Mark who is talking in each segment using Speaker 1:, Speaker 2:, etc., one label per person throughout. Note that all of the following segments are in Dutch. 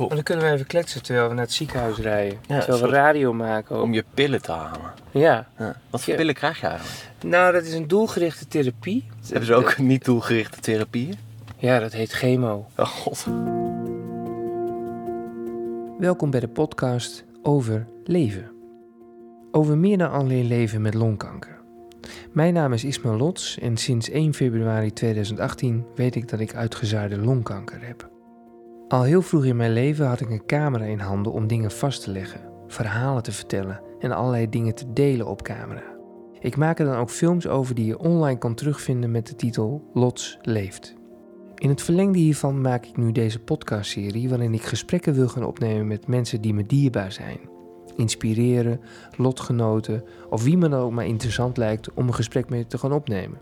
Speaker 1: op.
Speaker 2: dan kunnen we even kletsen terwijl we naar het ziekenhuis rijden.
Speaker 1: Ja,
Speaker 2: terwijl we radio maken. ook.
Speaker 1: Om je pillen te halen.
Speaker 2: Ja.
Speaker 1: Ja. Wat voor
Speaker 2: Ja.
Speaker 1: pillen krijg je eigenlijk?
Speaker 2: Nou, dat is een doelgerichte therapie.
Speaker 1: Hebben ze ook niet doelgerichte therapieën?
Speaker 2: Ja, dat heet chemo.
Speaker 1: Oh god.
Speaker 2: Welkom bij de podcast over leven. Over meer dan alleen leven met longkanker. Mijn naam is Ismail Lots en sinds 1 februari 2018 weet ik dat ik uitgezaarde longkanker heb. Al heel vroeg in mijn leven had ik een camera in handen om dingen vast te leggen, verhalen te vertellen en allerlei dingen te delen op camera. Ik maak er dan ook films over die je online kan terugvinden met de titel Lots leeft. In het verlengde hiervan maak ik nu deze podcastserie waarin ik gesprekken wil gaan opnemen met mensen die me dierbaar zijn. Inspireren, lotgenoten of wie me dan ook maar interessant lijkt om een gesprek mee te gaan opnemen.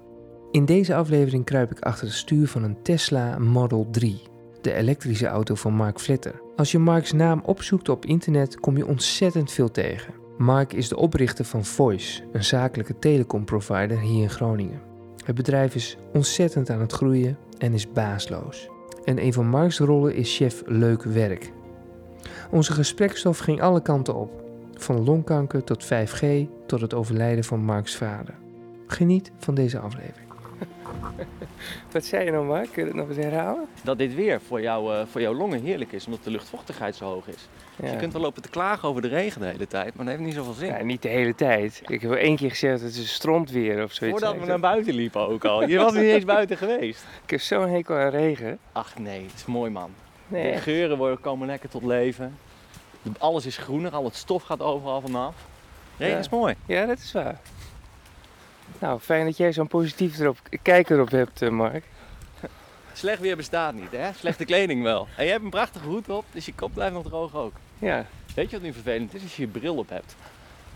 Speaker 2: In deze aflevering kruip ik achter het stuur van een Tesla Model 3, de elektrische auto van Mark Vletter. Als je Marks naam opzoekt op internet kom je ontzettend veel tegen. Mark is de oprichter van Voice, een zakelijke telecomprovider hier in Groningen. Het bedrijf is ontzettend aan het groeien en is baasloos. En een van Marks rollen is chef leuk werk. Onze gesprekstof ging alle kanten op. Van longkanker tot 5G tot het overlijden van Marks vader. Geniet van deze aflevering. Wat zei je nou, Mark? Kun je het nog eens herhalen?
Speaker 1: Dat dit weer voor, jou, eh, voor jouw longen heerlijk is, omdat de luchtvochtigheid zo hoog is.
Speaker 2: Ja.
Speaker 1: Je kunt wel lopen te klagen over de regen de hele tijd, maar dat heeft niet zoveel zin.
Speaker 2: Ja, niet de hele tijd. Ik heb één keer gezegd het is stront weer of zoiets.
Speaker 1: Voordat we naar buiten liepen ook al. Je was niet eens buiten geweest.
Speaker 2: Ik heb zo'n hekel aan regen.
Speaker 1: Ach nee, het is mooi man.
Speaker 2: Nee,
Speaker 1: De geuren worden, komen lekker tot leven. Alles is groener, al het stof gaat overal vanaf. Regen
Speaker 2: Ja.
Speaker 1: is mooi.
Speaker 2: Ja, dat is waar. Nou, fijn dat jij zo'n positief erop, kijk erop hebt, eh, Mark.
Speaker 1: Slecht weer bestaat niet, hè? Slechte kleding wel. En je hebt een prachtige hoed op, dus je kop blijft nog droog ook.
Speaker 2: Ja,
Speaker 1: Weet je wat nu vervelend is? Als je je bril op hebt,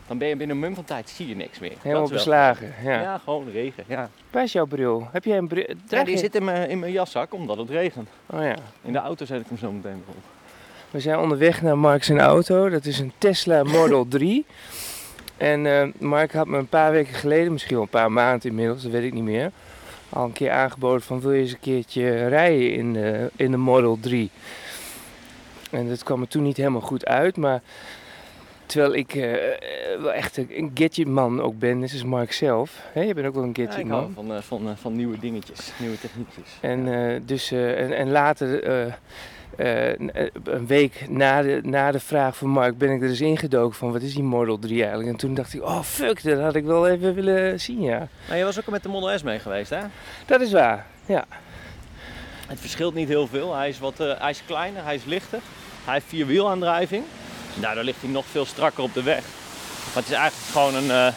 Speaker 1: dan ben je binnen een mum van tijd, zie je niks meer.
Speaker 2: helemaal beslagen.
Speaker 1: Ja.
Speaker 2: Ja.
Speaker 1: gewoon regen. Ja.
Speaker 2: Waar is jouw bril? Heb jij een bril?
Speaker 1: Ja, die
Speaker 2: je-
Speaker 1: zit in mijn, in mijn jaszak omdat het regent.
Speaker 2: Oh ja.
Speaker 1: In de auto zet ik hem zo meteen op.
Speaker 2: We zijn onderweg naar Mark zijn auto. Dat is een Tesla Model 3. En eh, Mark had me een paar weken geleden, misschien wel een paar maanden inmiddels, dat weet ik niet meer, al een keer aangeboden van wil je eens een keertje rijden in de, in de Model 3. En dat kwam er toen niet helemaal goed uit, maar terwijl ik eh, eh, wel echt een- gadgetman ook ben, net als Mark zelf. Je bent ook wel een
Speaker 1: Ja, ik
Speaker 2: gadgetman.
Speaker 1: van, eh, van, eh, van nieuwe dingetjes, nieuwe techniekjes.
Speaker 2: En, eh, dus, eh, en, en later, eh, een week na de, na de vraag van Mark, ben ik er eens ingedoken van wat is die Model 3 eigenlijk. En toen dacht ik, oh fuck, dat had ik wel even willen zien, ja.
Speaker 1: Maar je was ook met de Model S mee geweest, hè?
Speaker 2: Dat is waar, ja.
Speaker 1: Het verschilt niet heel veel. Hij is, wat, eh, hij is kleiner, hij is lichter. Hij heeft vierwielaandrijving. Daardoor ligt hij nog veel strakker op de weg. Maar het is eigenlijk gewoon een eh,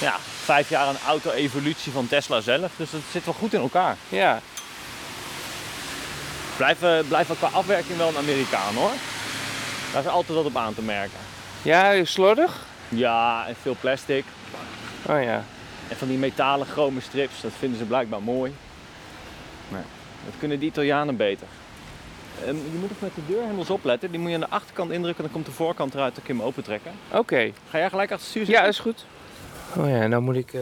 Speaker 1: ja, vijf jaar een auto-evolutie van Tesla zelf. Dus het zit wel goed in elkaar.
Speaker 2: Ja,
Speaker 1: Blijf, blijf qua afwerking wel een Amerikaan hoor. Daar is altijd wat op aan te merken.
Speaker 2: ja slordig?
Speaker 1: Ja, en veel plastic.
Speaker 2: Oh ja.
Speaker 1: En van die metalen chrome strips, dat vinden ze blijkbaar mooi. Nee, dat kunnen die Italianen beter. Ehm, je moet ook met de deurhendels opletten. Die moet je aan de achterkant indrukken, dan komt de voorkant eruit. Dan kun je hem opentrekken.
Speaker 2: Oké,
Speaker 1: Ga jij gelijk achter het stuur
Speaker 2: ja, dat is goed. Oh ja, nou moet ik, eh,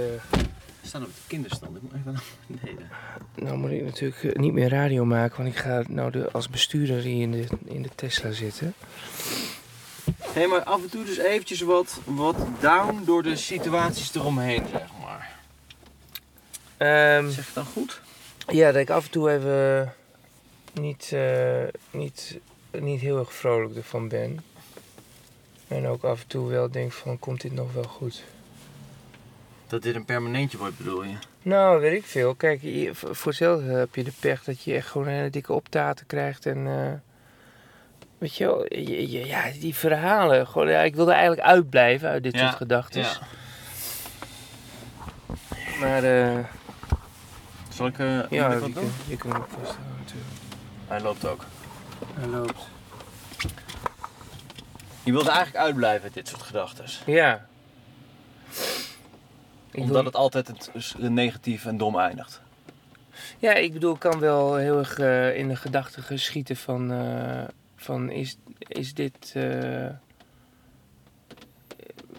Speaker 1: We staan op de kinderstand. Ik moet even naar beneden.
Speaker 2: nou moet ik natuurlijk eh, niet meer radio maken, want ik ga nou de, als bestuurder hier in de, in de Tesla zitten.
Speaker 1: Hé, maar af en toe dus eventjes wat, wat down door de situaties eromheen, zeg maar.
Speaker 2: Ehm,
Speaker 1: Zeg je dan goed?
Speaker 2: Ja, dat ik af en toe even niet, eh, niet, niet heel erg vrolijk ervan ben. En ook af en toe wel denk van, komt dit nog wel goed?
Speaker 1: Dat dit een permanentje wordt, bedoel je?
Speaker 2: Nou, weet ik veel. Kijk, je- voor voor hetzelfde heb je de pech dat je echt gewoon een hele dikke optaten krijgt. En eh, weet je wel, je- je- ja, die verhalen. Gewoon, ja, ik wilde eigenlijk uitblijven uit dit
Speaker 1: Ja,
Speaker 2: soort gedachten.
Speaker 1: Ja.
Speaker 2: Maar eh,
Speaker 1: Zal ik, eh
Speaker 2: ja,
Speaker 1: ik wat
Speaker 2: kun,
Speaker 1: doen?
Speaker 2: je kunt hem vasthouden natuurlijk.
Speaker 1: Hij loopt ook.
Speaker 2: Hij loopt.
Speaker 1: Je wilde eigenlijk uitblijven uit dit soort gedachten.
Speaker 2: Ja.
Speaker 1: Omdat het altijd het, negatief en dom eindigt.
Speaker 2: Ja, ik bedoel, ik kan wel heel erg eh, in de gedachten geschieten van, eh, van is, is dit, eh,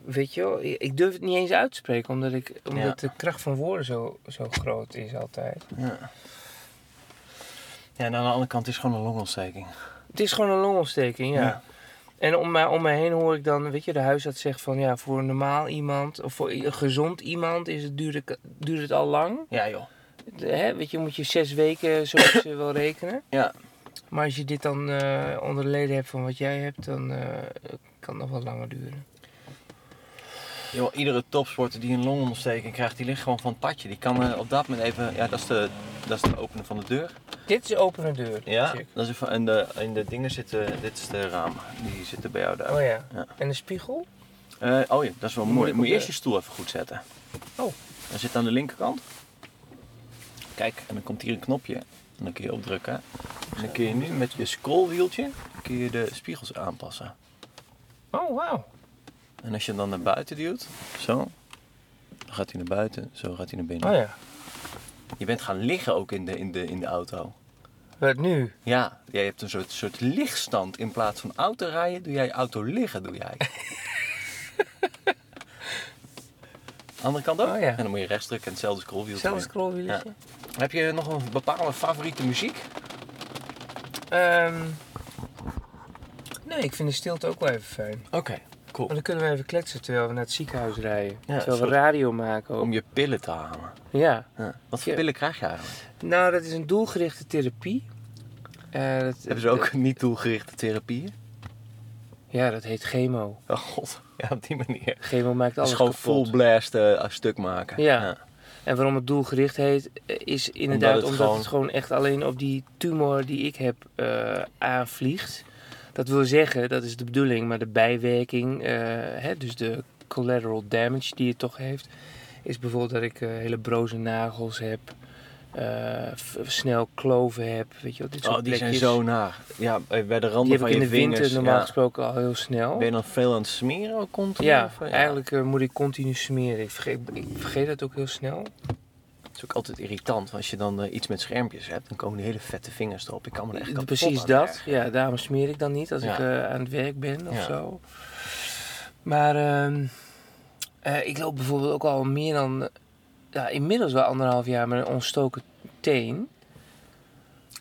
Speaker 2: weet je wel, ik durf het niet eens uit te spreken, omdat, ik, omdat de kracht van woorden zo, zo groot is altijd.
Speaker 1: Ja. Ja, en aan de andere kant is het gewoon een longontsteking.
Speaker 2: Het is gewoon een longontsteking, ja.
Speaker 1: Ja.
Speaker 2: En om mij, om mij heen hoor ik dan, weet je, de huisarts zegt van ja, voor een normaal iemand of voor een gezond iemand is het, duurt, het, duurt het al lang.
Speaker 1: Ja, joh.
Speaker 2: De- Hè, weet je, moet je zes weken zoiets eh, wel rekenen.
Speaker 1: Ja.
Speaker 2: Maar als je dit dan eh, onder de leden hebt van wat jij hebt, dan eh, kan het nog wat langer duren.
Speaker 1: Iedere topsporter die een longontsteking krijgt, die ligt gewoon van het padje. Die kan eh, op dat moment even, ja, dat is de, dat is de openen van de deur.
Speaker 2: Dit is opene deur.
Speaker 1: Ja,
Speaker 2: check.
Speaker 1: dat is en de, in de dingen zitten, dit is de raam. Die zitten bij jou daar.
Speaker 2: Oh ja.
Speaker 1: Ja.
Speaker 2: En de spiegel?
Speaker 1: Eh, oh ja, dat is wel
Speaker 2: Moet
Speaker 1: mooi.
Speaker 2: ik
Speaker 1: Moet je eerst
Speaker 2: de-
Speaker 1: je stoel even goed zetten.
Speaker 2: Oh.
Speaker 1: Dat zit aan de linkerkant. Kijk, en dan komt hier een knopje. En dan kun je opdrukken. En dan kun je nu met je scrollwieltje kun je de spiegels aanpassen.
Speaker 2: Oh, wauw.
Speaker 1: En als je hem dan naar buiten duwt, zo, dan gaat hij naar buiten, zo gaat hij naar binnen.
Speaker 2: Oh ja.
Speaker 1: Je bent gaan liggen ook in de, in de, in de auto.
Speaker 2: Wat nu?
Speaker 1: Ja, jij hebt een soort, soort lichtstand. In plaats van auto rijden, doe jij auto liggen, doe jij. Andere kant ook?
Speaker 2: Oh ja.
Speaker 1: En dan moet je rechts drukken en hetzelfde scrollwieltje.
Speaker 2: Zelfs scrollwieltje?
Speaker 1: Heb je nog een bepaalde favoriete muziek?
Speaker 2: Ehm, nee, ik vind de stilte ook wel even fijn.
Speaker 1: Oké, cool.
Speaker 2: Dan kunnen we even kletsen terwijl we naar het ziekenhuis rijden.
Speaker 1: Ja,
Speaker 2: terwijl we radio maken ook.
Speaker 1: Om je pillen te halen.
Speaker 2: Ja.
Speaker 1: Ja. Wat voor
Speaker 2: Ja.
Speaker 1: pillen krijg je eigenlijk?
Speaker 2: Nou, dat is een doelgerichte therapie. Eh, dat,
Speaker 1: Hebben ze ook niet doelgerichte therapieën?
Speaker 2: Ja, dat heet chemo.
Speaker 1: Oh god, ja op die manier.
Speaker 2: Chemo maakt alles
Speaker 1: is gewoon
Speaker 2: kapot.
Speaker 1: full blast eh, stuk maken.
Speaker 2: Ja. En waarom het doelgericht heet, eh, is inderdaad
Speaker 1: het
Speaker 2: omdat,
Speaker 1: gewoon-
Speaker 2: het gewoon echt alleen op die tumor die ik heb aanvliegt. Dat wil zeggen, dat is de bedoeling, maar de bijwerking, eh, hè, dus de collateral damage die het toch heeft, is bijvoorbeeld dat ik eh, hele broze nagels heb, eh, snel kloven heb, weet je wel, dit soort
Speaker 1: Oh, die zijn zo naar. Ja, bij de
Speaker 2: Die
Speaker 1: randen
Speaker 2: heb
Speaker 1: van
Speaker 2: ik in de
Speaker 1: vingers.
Speaker 2: winter normaal
Speaker 1: ja.
Speaker 2: gesproken al heel snel.
Speaker 1: Ben je dan veel aan het smeren continu?
Speaker 2: Ja,
Speaker 1: of, eh,
Speaker 2: eigenlijk moet ik continu smeren. Ik vergeet, ik vergeet dat ook heel snel.
Speaker 1: Is ook altijd irritant. want Als je dan eh, iets met schermpjes hebt, dan komen die hele vette vingers erop. Ik kan me er echt
Speaker 2: Precies dat. Ja, daarom smeer ik dan niet als
Speaker 1: Ja.
Speaker 2: ik eh, aan het werk ben of
Speaker 1: Ja.
Speaker 2: zo. Maar ehm, eh, ik loop bijvoorbeeld ook al meer dan, ja, inmiddels wel anderhalf jaar met een ontstoken teen.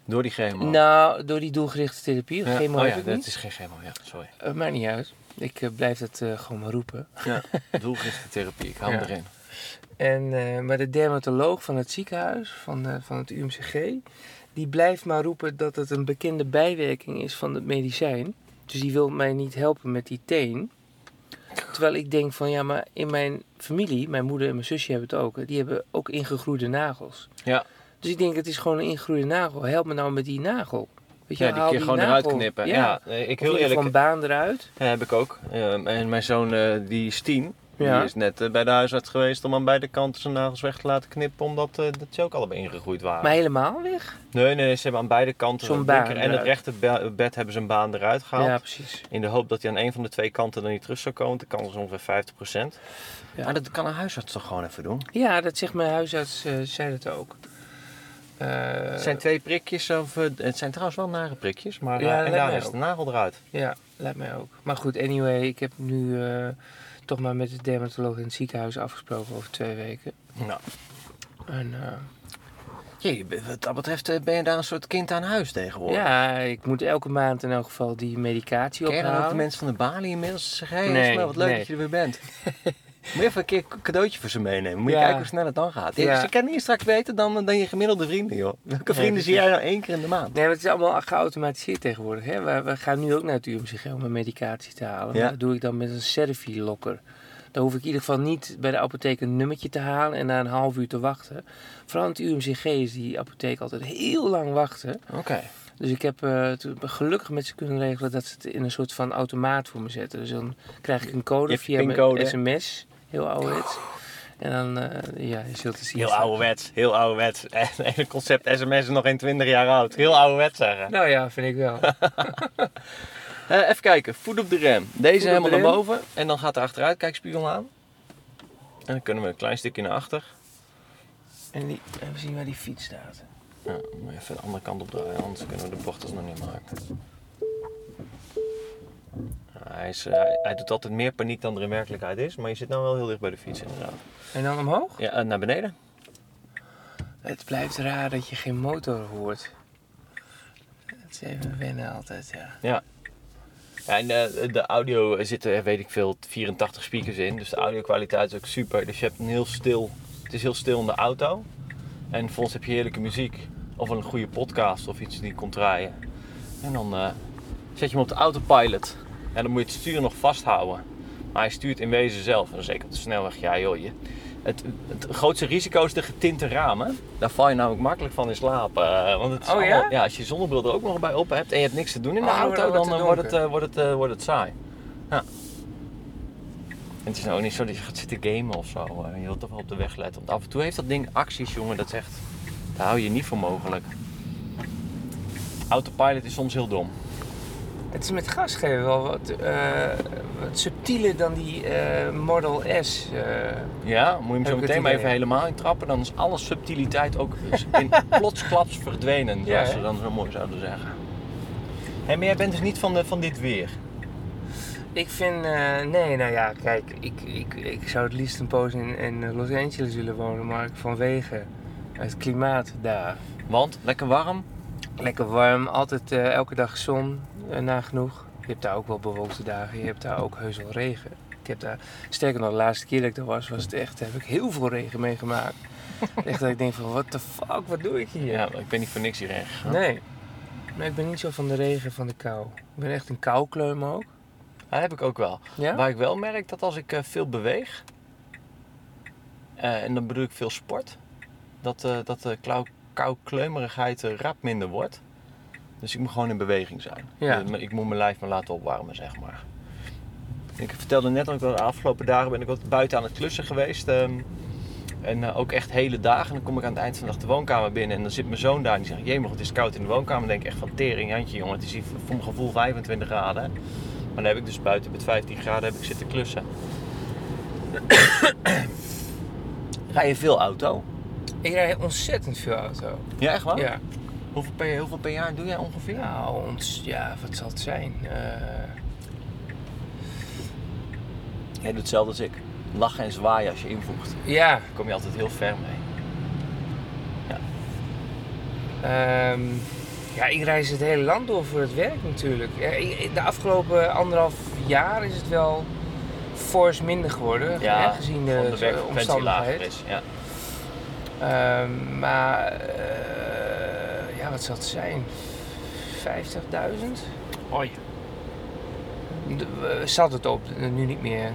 Speaker 1: Door die chemo.
Speaker 2: Nou, door die doelgerichte therapie.
Speaker 1: Ja.
Speaker 2: Chemo
Speaker 1: oh ja, dat
Speaker 2: niet.
Speaker 1: is geen chemo. Ja, sorry.
Speaker 2: Eh, maakt niet uit. Ik blijf het gewoon maar roepen.
Speaker 1: Ja, doelgerichte therapie. Ik hou erin.
Speaker 2: En, eh, maar de dermatoloog van het ziekenhuis, van, eh, van het UMCG, die blijft maar roepen dat het een bekende bijwerking is van het medicijn. Dus die wil mij niet helpen met die teen. Terwijl ik denk van ja, maar in mijn familie, mijn moeder en mijn zusje hebben het ook, die hebben ook ingegroeide nagels.
Speaker 1: Ja.
Speaker 2: Dus ik denk het is gewoon een ingegroeide nagel. Help me nou met die nagel. Weet je,
Speaker 1: Ja, die kun je gewoon eruit knippen.
Speaker 2: Ja,
Speaker 1: Ja, ik heel eerlijk.
Speaker 2: een baan eruit.
Speaker 1: Ja, heb ik ook. Ehm, en mijn zoon, eh, die is tien.
Speaker 2: Ja.
Speaker 1: Die is net eh, bij de huisarts geweest om aan beide kanten zijn nagels weg te laten knippen. Omdat eh, dat ze ook allebei ingegroeid waren.
Speaker 2: Maar helemaal weg?
Speaker 1: Nee, nee, ze hebben aan beide kanten
Speaker 2: Zo'n baan
Speaker 1: en het
Speaker 2: eruit.
Speaker 1: rechter be- bed hebben ze een baan eruit gehaald.
Speaker 2: Ja, precies.
Speaker 1: In de hoop dat hij aan een van de twee kanten dan niet terug zou komen. De kans is ongeveer 50%.
Speaker 2: Ja.
Speaker 1: Maar dat kan een huisarts toch gewoon even doen?
Speaker 2: Ja, dat zegt mijn huisarts, eh, zei dat ook. Eh,
Speaker 1: Het zijn twee prikjes, of, het zijn trouwens wel nare prikjes, maar
Speaker 2: Ja,
Speaker 1: en daar is
Speaker 2: ook.
Speaker 1: de nagel eruit.
Speaker 2: Ja, lijkt mij ook. Maar goed, anyway, ik heb nu toch maar met de dermatoloog in het ziekenhuis afgesproken over twee weken.
Speaker 1: Nou,
Speaker 2: En eh,
Speaker 1: jee, wat dat betreft eh, ben je daar een soort kind aan huis tegenwoordig.
Speaker 2: ja, ik moet elke maand in elk geval die medicatie
Speaker 1: Ken je dan ook de
Speaker 2: ophalen.
Speaker 1: mensen van de balie inmiddels? Zeg, hey,
Speaker 2: Nee,
Speaker 1: Ismael, wat leuk
Speaker 2: nee.
Speaker 1: dat je er weer bent. Moet je even een keer een cadeautje voor ze meenemen. Moet je kijken hoe snel het dan gaat.
Speaker 2: Ja.
Speaker 1: Ze kennen je straks beter dan, dan je gemiddelde vrienden, joh. Welke vrienden
Speaker 2: dat
Speaker 1: zie jij nou één keer in de maand?
Speaker 2: Nee, maar het is allemaal geautomatiseerd tegenwoordig. Hè? We, we gaan nu ook naar het UMCG om een medicatie te halen. Maar dat doe ik dan met een Servilocker. Dan hoef ik in ieder geval niet bij de apotheek een nummertje te halen en na een half uur te wachten. Vooral in het UMCG is die apotheek altijd heel lang wachten.
Speaker 1: Oké.
Speaker 2: Dus ik heb eh, gelukkig met ze kunnen regelen dat ze het in een soort van automaat voor me zetten. Dus dan krijg ik een code via mijn sms, heel ouderwets. En dan, eh, ja, je zult het zien.
Speaker 1: Heel ouderwets, heel ouderwets. En het concept sms is nog geen 20 jaar oud. Heel ouderwets zeggen.
Speaker 2: Nou ja, vind ik wel.
Speaker 1: Eh, even kijken, voet op de rem. Deze
Speaker 2: Voet
Speaker 1: helemaal
Speaker 2: de
Speaker 1: naar boven. En dan gaat de achteruitkijkspiegel aan. En dan kunnen we een klein stukje naar achter.
Speaker 2: en die, even zien waar die fiets staat.
Speaker 1: Ja, moet je even de andere kant op draaien, anders kunnen we de bocht alsnog niet maken. Hij, is, eh, hij, hij doet altijd meer paniek dan er in werkelijkheid is, maar je zit nou wel heel dicht bij de fiets inderdaad.
Speaker 2: En dan omhoog?
Speaker 1: Ja, eh, naar beneden.
Speaker 2: Het blijft raar dat je geen motor hoort. Het, het even wennen altijd, ja.
Speaker 1: Ja. Ja, en de, de audio zitten, er weet ik veel, 84 speakers in. Dus de audio-kwaliteit is ook super. Dus je hebt een heel stil... Het is heel stil in de auto. En volgens heb je heerlijke muziek. Of een goede podcast of iets die komt draaien. En dan eh, zet je hem op de autopilot. En dan moet je het stuur nog vasthouden. Maar hij stuurt in wezen zelf. En zeker op de snelweg. Ja joh, je, het, het grootste risico is de getinte ramen. Daar val je namelijk makkelijk van in slaap. eh, want het is
Speaker 2: Oh, ja?
Speaker 1: allemaal- ja? Als je zonnebril er ook nog bij op hebt en je hebt niks te doen in de
Speaker 2: Oh,
Speaker 1: auto, dan eh, wordt, het, eh, wordt, het, wordt het saai. Ja. En het is nou ook niet zo dat je gaat zitten gamen of zo. je wilt toch wel op de weg letten. Want af en toe heeft dat ding acties, jongen. Dat echt... Daar hou je niet voor mogelijk. Autopilot is soms heel dom.
Speaker 2: Het is met gas geven wel wat, eh, wat subtieler dan die eh, Model S. eh.
Speaker 1: Ja, moet je hem zo meteen maar even helemaal in trappen. Dan is alle subtiliteit ook in plotsklaps verdwenen. Zoals ze dan zo mooi zouden zeggen. Hé, maar jij bent dus niet van, de, van dit weer.
Speaker 2: Ik vind, nee, nou ja, kijk, ik, ik, ik zou het liefst een poos in, in Los Angeles willen wonen, maar vanwege het klimaat daar.
Speaker 1: Want lekker warm.
Speaker 2: Lekker warm, altijd eh, elke dag zon, eh, nagenoeg. Je hebt daar ook wel bewolkte dagen, je hebt daar ook heus wel regen. Ik heb daar, sterker nog, de laatste keer dat ik daar was, was het echt, heb ik heel veel regen meegemaakt. echt dat ik denk van, what the fuck, wat doe ik hier?
Speaker 1: Ja, ik ben niet voor niks hierheen gegaan.
Speaker 2: Nee. Nee, ik ben niet zo van de regen, van de kou. Ik ben echt een koukleum ook.
Speaker 1: Dat heb ik ook wel.
Speaker 2: Ja?
Speaker 1: Waar ik wel merk dat als ik eh, veel beweeg, en dan bedoel ik veel sport, dat, dat de klauw- kou-kleumerigheid eh, rap minder wordt. Dus ik moet gewoon in beweging zijn.
Speaker 2: Ja.
Speaker 1: Eh, Ik moet mijn lijf maar laten opwarmen, zeg maar. Ik vertelde net dat ik de afgelopen dagen ben ik wat buiten aan het klussen geweest. ehm, en eh, ook echt hele dagen. En dan kom ik aan het eind van de dag de woonkamer binnen. En dan zit mijn zoon daar en die zegt: Jee, maar het is koud in de woonkamer. Dan denk ik echt van tering, Jantje, jongen. Het is hier voor mijn gevoel 25 graden. Maar dan heb ik dus buiten met 15 graden heb ik zitten klussen. Rij je veel auto?
Speaker 2: Ik rijd ontzettend veel auto.
Speaker 1: Ja, echt waar?
Speaker 2: Ja.
Speaker 1: Hoeveel, per, hoeveel per jaar doe jij ongeveer?
Speaker 2: Nou, ons, ja, wat zal het zijn? Eh,
Speaker 1: Jij doet hetzelfde als ik. Lachen en zwaaien als je invoegt.
Speaker 2: ja,
Speaker 1: Daar kom je altijd heel ver mee.
Speaker 2: ehm, ja, ik reis het hele land door voor het werk natuurlijk. Ja, De afgelopen anderhalf jaar is het wel fors minder geworden,
Speaker 1: Ja,
Speaker 2: gezien de,
Speaker 1: de is. Ja.
Speaker 2: Ehm, maar eh, ja, wat zal het zijn? 50.000?
Speaker 1: Hoi.
Speaker 2: Zat het op, eh, nu niet meer.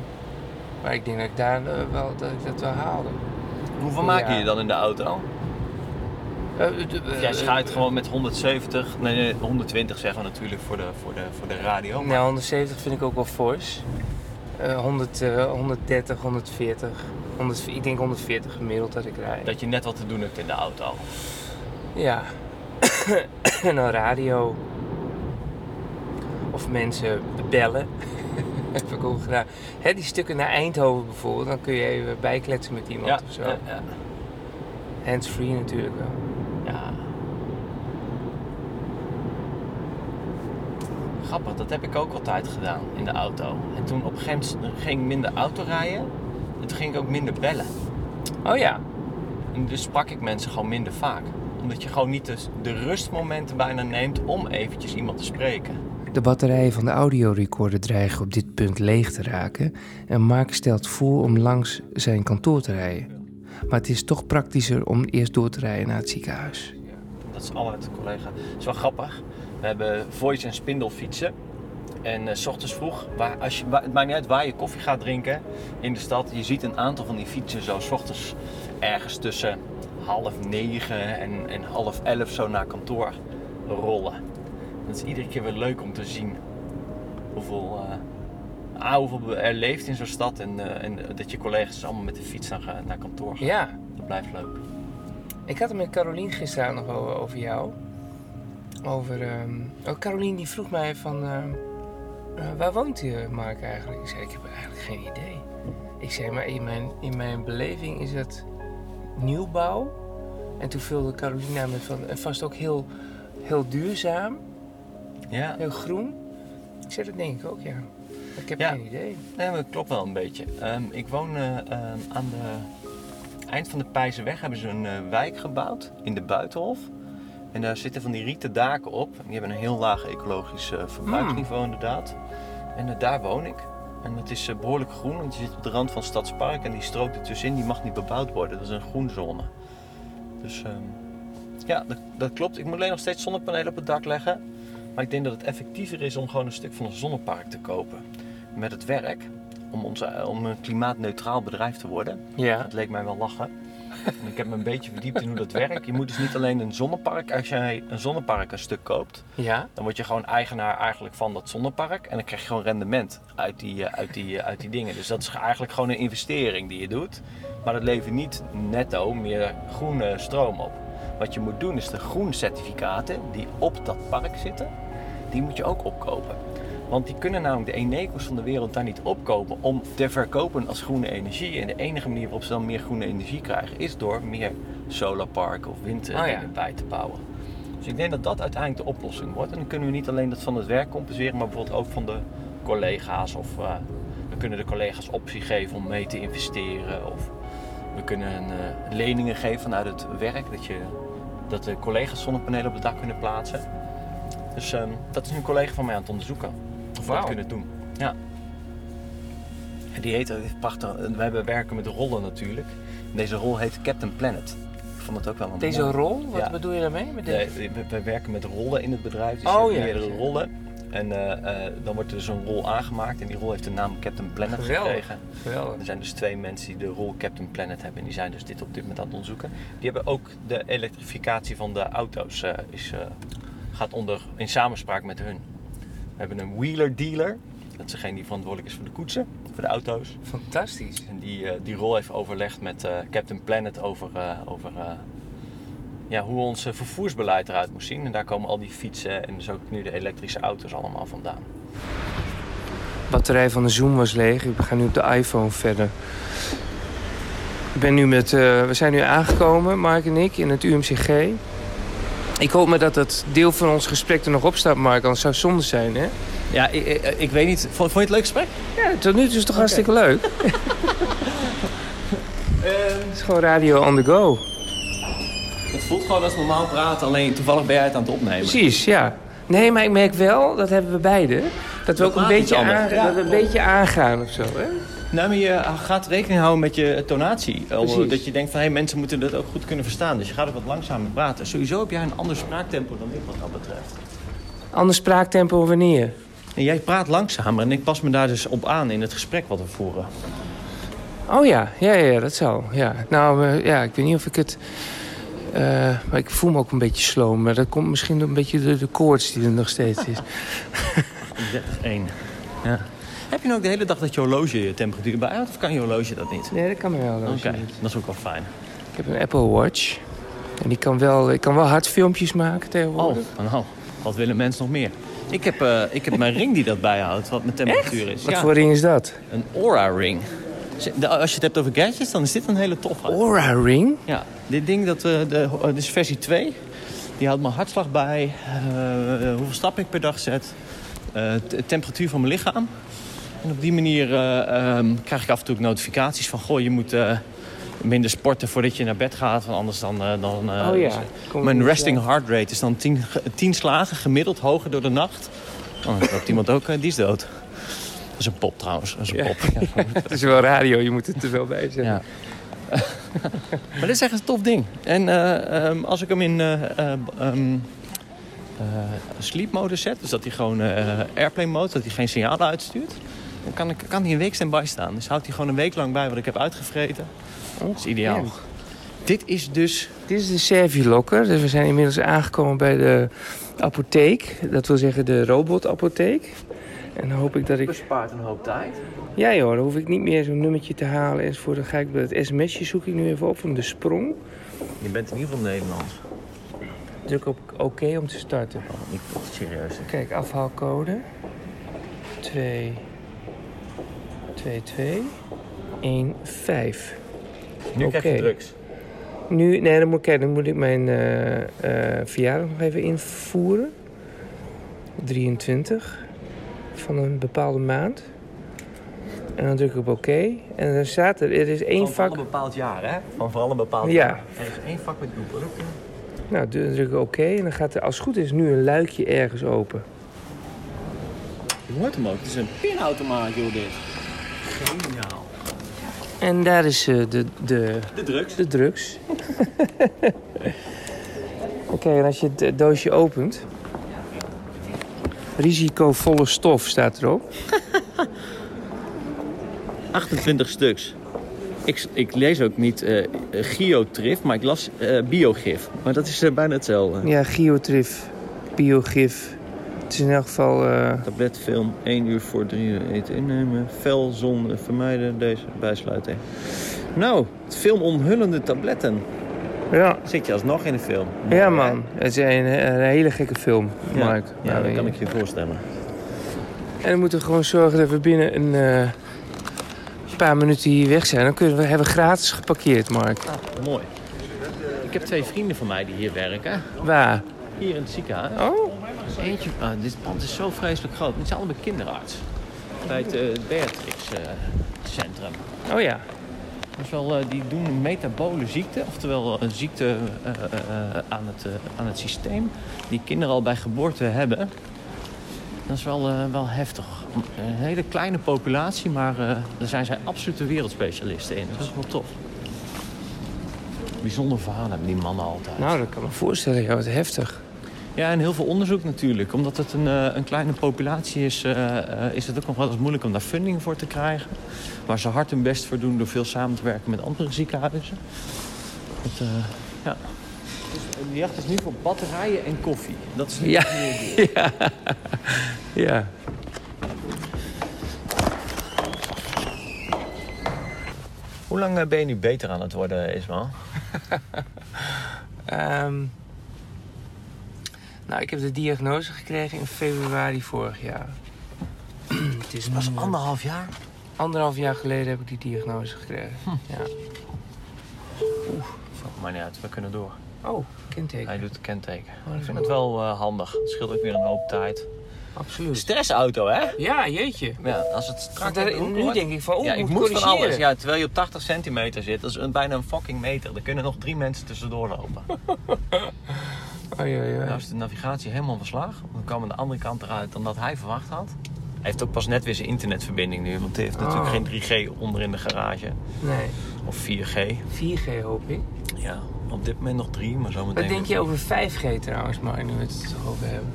Speaker 2: Maar ik denk dat ik daar eh, wel, dat ik dat wel haalde.
Speaker 1: Hoeveel maak je
Speaker 2: Ja.
Speaker 1: je dan in de auto? Of jij schuift gewoon met 170, nee, nee 120 zeggen we natuurlijk voor de, voor de, voor de radio.
Speaker 2: Nou, 170 vind ik ook wel fors. Eh 100, eh, 130, 140. 100, ik denk 140 gemiddeld dat ik rijd.
Speaker 1: Dat je net wat te doen hebt in de auto.
Speaker 2: Ja. en dan radio. Of mensen bellen. heb ik ook gedaan. Hè, die stukken naar Eindhoven bijvoorbeeld, dan kun je even bijkletsen met iemand
Speaker 1: Ja,
Speaker 2: of zo.
Speaker 1: ja, ja.
Speaker 2: Hands-free natuurlijk wel.
Speaker 1: Ja. Grappig, dat heb ik ook altijd gedaan in de auto. En toen op een gegeven moment ging ik minder auto rijden. En toen ging ik ook minder bellen.
Speaker 2: Oh ja.
Speaker 1: En dus sprak ik mensen gewoon minder vaak. Omdat je gewoon niet de, de rustmomenten bijna neemt om eventjes iemand te spreken.
Speaker 2: De batterijen van de audiorecorder dreigen op dit punt leeg te raken en Mark stelt voor om langs zijn kantoor te rijden. Maar het is toch praktischer om eerst door te rijden naar het ziekenhuis.
Speaker 1: Dat is altijd collega. Het is wel grappig. We hebben voice en spindelfietsen. En eh, s ochtends vroeg, waar, als je, waar- het maakt niet uit waar je koffie gaat drinken in de stad. Je ziet een aantal van die fietsen zo s ochtends ergens tussen half negen en, en half elf zo naar kantoor rollen. Dat is iedere keer weer leuk om te zien hoeveel, eh, hoeveel er leeft in zo'n stad. En, eh, en dat je collega's allemaal met de fiets naar, naar kantoor gaan.
Speaker 2: Ja,
Speaker 1: Dat blijft leuk.
Speaker 2: ik had het met Carolien gisteren nog over, jou. Over, ehm oh, Carolien die vroeg mij van, ehm, eh, waar woont je Mark eigenlijk? Ik zei, ik heb eigenlijk geen idee. Ik zei, maar in mijn, in mijn beleving is het nieuwbouw. En toen vulde Carolina me van, en vast ook heel, heel duurzaam.
Speaker 1: Ja.
Speaker 2: Heel groen. Ik zei, dat denk ik ook, ja. Ik heb
Speaker 1: Ja.
Speaker 2: geen idee.
Speaker 1: Nee, maar dat klopt wel een beetje. Ehm, ik woon eh, ehm, aan de eind van de Pijzenweg hebben ze een eh, wijk gebouwd in de Buitenhof. En daar zitten van die rieten daken op. En die hebben een heel laag ecologisch eh, verbruiksniveau inderdaad. En eh, daar woon ik. En het is eh, behoorlijk groen, want je zit op de rand van het Stadspark. En die strook ertussenin, die mag niet bebouwd worden. Dat is een groenzone. Dus ehm, ja, dat, dat klopt. Ik moet alleen nog steeds zonnepanelen op het dak leggen. Maar ik denk dat het effectiever is om gewoon een stuk van een zonnepark te kopen. Met het werk, om, onze, om een klimaatneutraal bedrijf te worden.
Speaker 2: Ja.
Speaker 1: Dat leek mij wel lachen. En ik heb me een beetje verdiept in hoe dat werkt. Je moet dus niet alleen een zonnepark. Als jij een zonnepark een stuk koopt,
Speaker 2: Ja?
Speaker 1: dan word je gewoon eigenaar eigenlijk van dat zonnepark. En dan krijg je gewoon rendement uit die, eh, uit die, eh, uit die dingen. Dus dat is eigenlijk gewoon een investering die je doet. Maar dat levert niet netto meer groene stroom op. Wat je moet doen is de groencertificaten die op dat park zitten, die moet je ook opkopen. Want die kunnen namelijk de Eneco's van de wereld daar niet opkopen om te verkopen als groene energie. En de enige manier waarop ze dan meer groene energie krijgen is door meer solarparken of winddingen
Speaker 2: Oh ja.
Speaker 1: bij te bouwen. Dus ik denk dat dat uiteindelijk de oplossing wordt. En dan kunnen we niet alleen dat van het werk compenseren, maar bijvoorbeeld ook van de collega's. Of eh, we kunnen de collega's optie geven om mee te investeren. Of we kunnen eh, leningen geven vanuit het werk, dat, je, dat de collega's zonnepanelen op het dak kunnen plaatsen. Dus ehm, dat is een collega van mij aan het onderzoeken. Dat kunnen doen. Ja. En die heet, prachtig, we hebben werken met rollen natuurlijk. En deze rol heet Captain Planet. Ik vond het ook wel een
Speaker 2: Deze
Speaker 1: mooi-
Speaker 2: rol, wat
Speaker 1: Ja.
Speaker 2: bedoel je daarmee? Met
Speaker 1: Nee,
Speaker 2: deze?
Speaker 1: we, we werken met rollen in het bedrijf. Dus
Speaker 2: Oh,
Speaker 1: je hebt
Speaker 2: ja.
Speaker 1: meerdere rollen. En eh, eh, dan wordt er dus een rol aangemaakt. En die rol heeft de naam Captain Planet
Speaker 2: Geweldig.
Speaker 1: gekregen.
Speaker 2: Geweldig.
Speaker 1: Er zijn dus twee mensen die de rol Captain Planet hebben. En die zijn dus dit op dit moment aan het onderzoeken. Die hebben ook de elektrificatie van de auto's. eh, is, eh, gaat onder, in samenspraak met hun. We hebben een wheeler dealer. Dat is degene die verantwoordelijk is voor de koetsen, voor de auto's.
Speaker 2: Fantastisch.
Speaker 1: En die, eh, die rol heeft overlegd met eh, Captain Planet over, eh, over eh, ja, hoe ons vervoersbeleid eruit moet zien. En daar komen al die fietsen en dus ook nu de elektrische auto's allemaal vandaan.
Speaker 2: De batterij van de Zoom was leeg. Ik ga nu op de iPhone verder. Ik ben nu met, eh, we zijn nu aangekomen, Mark en ik, in het UMCG. Ik hoop maar dat het deel van ons gesprek er nog op staat, Mark. Anders zou het zonde zijn, hè?
Speaker 1: Ja, ik, ik, ik weet niet. Vond, vond je het leuk gesprek?
Speaker 2: Ja, tot nu toe is het toch hartstikke leuk? het is gewoon radio on the go.
Speaker 1: Het voelt gewoon als normaal praten, alleen toevallig ben jij het aan het opnemen.
Speaker 2: Precies, ja. Nee, maar ik merk wel, dat hebben we beide, dat we ook een beetje,
Speaker 1: anders.
Speaker 2: aan,
Speaker 1: Ja,
Speaker 2: dat we een beetje aangaan of zo, hè?
Speaker 1: Nou, maar je gaat rekening houden met je tonatie. Eh,
Speaker 2: Precies.
Speaker 1: Dat je denkt van, hé, mensen moeten dat ook goed kunnen verstaan. Dus je gaat er wat langzamer praten. Sowieso heb jij een ander spraaktempo dan ik wat dat betreft.
Speaker 2: Anders spraaktempo wanneer?
Speaker 1: En jij praat langzamer en ik pas me daar dus op aan in het gesprek wat we voeren.
Speaker 2: Oh ja, ja, ja, dat zou. Ja. Nou, eh, ja, ik weet niet of ik het... eh, maar ik voel me ook een beetje slow. Maar dat komt misschien door een beetje door de koorts die er nog steeds is.
Speaker 1: 31. Ja. Heb je nou ook de hele dag dat je horloge je temperatuur bijhoudt? Of kan je horloge dat niet?
Speaker 2: Nee, dat kan me wel.
Speaker 1: Oké,
Speaker 2: dat is niet.
Speaker 1: dat is ook wel fijn.
Speaker 2: Ik heb een Apple Watch. En die kan wel, ik kan wel hard filmpjes maken
Speaker 1: Oh,
Speaker 2: tegenwoordig.
Speaker 1: nou, wat willen mensen nog meer? Ik heb, eh, ik heb mijn ring die dat bijhoudt, wat mijn temperatuur is.
Speaker 2: Wat
Speaker 1: Ja,
Speaker 2: voor ring is dat?
Speaker 1: een Aura ring. De- Als je het hebt over gadgets, dan is dit een hele toffe.
Speaker 2: Aura Ring?
Speaker 1: Ja, dit ding, dat, eh, de, dit is versie 2. Die houdt mijn hartslag bij, eh, hoeveel stappen ik per dag zet, de temperatuur van mijn lichaam. En op die manier eh, ehm, krijg ik af en toe ook notificaties van... goh, je moet eh, minder sporten voordat je naar bed gaat, want anders dan... eh, dan
Speaker 2: Oh ja.
Speaker 1: mijn resting heart rate is dan 10 10 slagen gemiddeld hoger door de nacht. Oh, dan loopt iemand ook, die is dood. Dat is een pop trouwens, dat is een
Speaker 2: Ja.
Speaker 1: pop. Ja.
Speaker 2: Het is wel radio, je moet het er wel bij zeggen.
Speaker 1: Ja. maar dit is echt een tof ding. En eh, ehm, als ik hem in eh, sleep mode zet, dus dat hij gewoon airplane mode, dat hij geen signalen uitstuurt, dan kan, ik, kan hij een week standby staan. Dus houdt hij gewoon een week lang bij wat ik heb uitgevreten. Dat is ideaal.
Speaker 2: Ongekend.
Speaker 1: Dit is dus.
Speaker 2: Dit is de Servilocker. Dus we zijn inmiddels aangekomen bij de apotheek. Dat wil zeggen de robotapotheek. En dan hoop ik dat ik...
Speaker 1: Bespaart een hoop tijd.
Speaker 2: Ja joh, dan hoef ik niet meer zo'n nummertje te halen enzovoort. Dan ga ik bij het sms'je zoek ik nu even op van de sprong.
Speaker 1: Je bent in ieder geval Nederlands.
Speaker 2: Druk op oké om te starten.
Speaker 1: Oh, niet serieus.
Speaker 2: Kijk, afhaalcode. 2, 2, 2, 1, 5.
Speaker 1: Nu krijg je drugs.
Speaker 2: Nu, nee, dan moet, kijk, dan moet ik mijn eh, eh, verjaardag nog even invoeren. 23 van een bepaalde maand. En dan druk ik op oké. En dan staat er, er is één
Speaker 1: Van vooral
Speaker 2: vak.
Speaker 1: een bepaald jaar, hè? Van vooral een bepaald
Speaker 2: Ja.
Speaker 1: jaar. Er is één vak met uw producten.
Speaker 2: Nou, dan druk ik oké en dan gaat er als het goed is nu een luikje ergens open.
Speaker 1: Je hoort hem ook. Het is een pinautomaat, joh, dit. Geniaal.
Speaker 2: En daar is eh, de, de,
Speaker 1: De drugs.
Speaker 2: de drugs. Oké, en als je het eh, doosje opent... Risicovolle stof staat erop.
Speaker 1: 28 stuks. Ik, ik lees ook niet eh giotrif, maar ik las eh, biogif. Maar dat is bijna hetzelfde.
Speaker 2: Ja, giotrif, biogif. Het is in elk geval... eh,
Speaker 1: Tabletfilm, 1 uur voor 3 uur eten innemen. Fel, zon, vermijden, deze bijsluiten. Nou, het film Omhullende tabletten.
Speaker 2: ja,
Speaker 1: Zit je alsnog in de film?
Speaker 2: ja, man. Het is een, een hele gekke film,
Speaker 1: Ja,
Speaker 2: Mark.
Speaker 1: ja
Speaker 2: Nou,
Speaker 1: dat kan ik je voorstellen.
Speaker 2: En dan moeten we gewoon zorgen dat we binnen een eh, paar minuten hier weg zijn. Dan kunnen we hebben we gratis geparkeerd, Mark.
Speaker 1: Ah, mooi. Ik heb twee vrienden van mij die hier werken.
Speaker 2: Waar?
Speaker 1: Hier in het ziekenhuis.
Speaker 2: Oh?
Speaker 1: Eentje, ah, dit pand is zo vreselijk groot. Het zijn allebei kinderarts. Bij het eh, Beatrix Centrum.
Speaker 2: Oh ja.
Speaker 1: Is wel, eh, die doen een metabole ziekte, oftewel een ziekte eh, eh, eh, aan, het, aan het systeem, die kinderen al bij geboorte hebben. Dat is wel, wel heftig. Een hele kleine populatie, maar daar zijn zij absolute wereldspecialisten in. Dat is wel tof. Bijzonder verhaal hebben die mannen altijd.
Speaker 2: Nou, dat kan me voorstellen. Ja, wat heftig.
Speaker 1: Ja, en heel veel onderzoek natuurlijk. Omdat het een, eh, een kleine populatie is, eh, eh, is het ook nog wel eens moeilijk om daar funding voor te krijgen. Waar ze hard hun best voor doen door veel samen te werken met andere ziekenhuizen. Het, eh, ja. Dus, de jacht is nu voor batterijen en koffie. Dat is nu
Speaker 2: Ja.
Speaker 1: het nieuwe doel.
Speaker 2: ja. ja.
Speaker 1: Hoe lang ben je nu beter aan het worden, Ismael?
Speaker 2: Ehm, nou, ik heb de diagnose gekregen in februari vorig jaar. Het is
Speaker 1: Dat was
Speaker 2: nu, eh,
Speaker 1: anderhalf jaar.
Speaker 2: anderhalf jaar geleden heb ik die diagnose gekregen.
Speaker 1: Hm.
Speaker 2: Ja.
Speaker 1: Maar niet uit, we kunnen door.
Speaker 2: Oh, kenteken.
Speaker 1: Hij doet het kenteken.
Speaker 2: dat
Speaker 1: Ik vind het wel eh, handig. Het scheelt ook weer een hoop tijd.
Speaker 2: Absoluut.
Speaker 1: Stressauto, hè?
Speaker 2: Ja, jeetje.
Speaker 1: Ja, als het strak
Speaker 2: daar-
Speaker 1: de
Speaker 2: nu
Speaker 1: wordt-
Speaker 2: denk ik van, oeh,
Speaker 1: ja, ik
Speaker 2: moet
Speaker 1: van alles. Ja, terwijl je op 80 centimeter zit, dat is een, bijna een fucking meter. Er kunnen nog drie mensen tussendoor lopen.
Speaker 2: Oh, ja.
Speaker 1: Nou is de navigatie helemaal verslagen. Dan kwam aan de andere kant eruit dan dat hij verwacht had. Hij heeft ook pas net weer zijn internetverbinding nu, want hij heeft natuurlijk
Speaker 2: Oh.
Speaker 1: geen 3G onder in de garage.
Speaker 2: Nee,
Speaker 1: Of 4G.
Speaker 2: 4G hoop ik.
Speaker 1: Ja, op dit moment nog 3, maar zometeen.
Speaker 2: Wat denk je over 5G trouwens, maar nu we het er toch over hebben?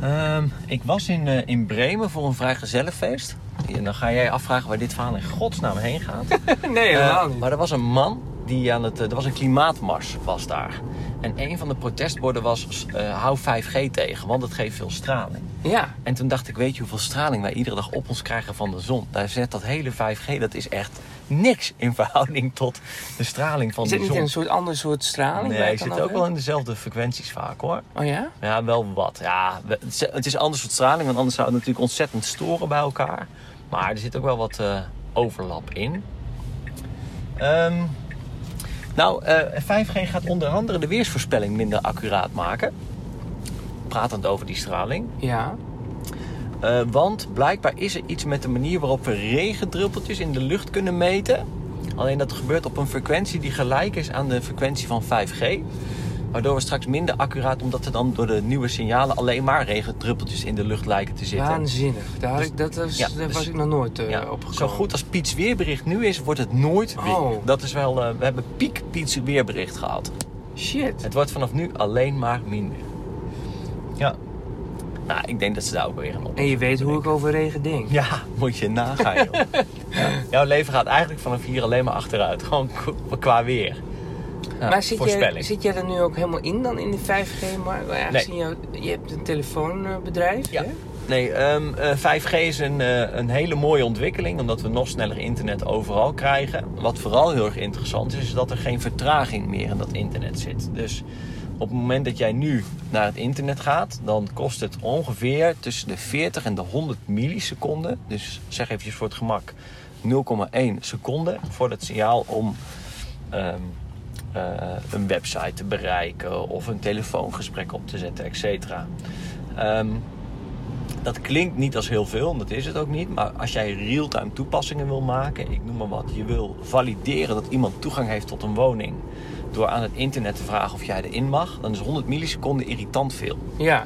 Speaker 1: Ehm, ik was in, eh, in Bremen voor een vrijgezellenfeest. En dan ga jij afvragen waar dit verhaal in godsnaam heen gaat.
Speaker 2: nee, helemaal
Speaker 1: Eh,
Speaker 2: niet.
Speaker 1: Maar er was een man die aan het. eh, Er was een klimaatmars was daar. En een van de protestborden was: eh, hou 5G tegen, want het geeft veel straling.
Speaker 2: Ja,
Speaker 1: En toen dacht ik: weet je hoeveel straling wij iedere dag op ons krijgen van de zon? Daar zet dat hele 5G, dat is echt niks in verhouding tot de straling van
Speaker 2: is
Speaker 1: de
Speaker 2: het niet
Speaker 1: zon.
Speaker 2: een soort ander soort straling?
Speaker 1: Nee,
Speaker 2: het
Speaker 1: zit ook wel in dezelfde frequenties vaak hoor.
Speaker 2: Oh ja?
Speaker 1: Ja, wel wat. Ja, is- het is een ander soort straling, want anders zou het natuurlijk ontzettend storen bij elkaar. Maar er zit ook wel wat eh, overlap in. Ehm, nou, eh 5G gaat onder andere de weersvoorspelling minder accuraat maken. Pratend over die straling.
Speaker 2: Ja.
Speaker 1: Eh, want blijkbaar is er iets met de manier waarop we regendruppeltjes in de lucht kunnen meten. Alleen dat gebeurt op een frequentie die gelijk is aan de frequentie van 5G. Waardoor we straks minder accuraat, omdat er dan door de nieuwe signalen alleen maar regendruppeltjes in de lucht lijken te zitten.
Speaker 2: Waanzinnig. Daar,
Speaker 1: Dus-
Speaker 2: dat was,
Speaker 1: ja,
Speaker 2: daar
Speaker 1: dus-
Speaker 2: was ik nog nooit eh
Speaker 1: Ja,
Speaker 2: opgekomen.
Speaker 1: zo goed als Piets weerbericht nu is, wordt het nooit weer.
Speaker 2: Oh.
Speaker 1: Dat is wel, eh, we hebben piek Piets weerbericht gehad.
Speaker 2: Shit.
Speaker 1: Het wordt vanaf nu alleen maar minder. Ja. Nou, ik denk dat ze daar ook weer een op.
Speaker 2: En je weet hoe ik over regen denk.
Speaker 1: Ja, moet je nagaan, joh. ja. Jouw leven gaat eigenlijk vanaf hier alleen maar achteruit. Gewoon qua weer. Ja,
Speaker 2: maar zit jij,
Speaker 1: voorspelling.
Speaker 2: zit er nu ook helemaal in dan in de 5G-markt?
Speaker 1: Nee.
Speaker 2: Nee. Je, je hebt een telefoonbedrijf,
Speaker 1: Ja.
Speaker 2: hè?
Speaker 1: Nee, ehm, eh, 5G is een, eh, een hele mooie ontwikkeling, omdat we nog sneller internet overal krijgen. Wat vooral heel erg interessant is, is dat er geen vertraging meer in dat internet zit. Dus op het moment dat jij nu naar het internet gaat, dan kost het ongeveer tussen de 40 en de 100 milliseconden. Dus zeg even voor het gemak 0,1 seconde voor het signaal om ehm, eh, een website te bereiken of een telefoongesprek op te zetten, et cetera. Ehm, dat klinkt niet als heel veel, en dat is het ook niet. Maar als jij real-time toepassingen wil maken, ik noem maar wat, je wil valideren dat iemand toegang heeft tot een woning door aan het internet te vragen of jij erin mag, dan is 100 milliseconden irritant veel.
Speaker 2: Ja.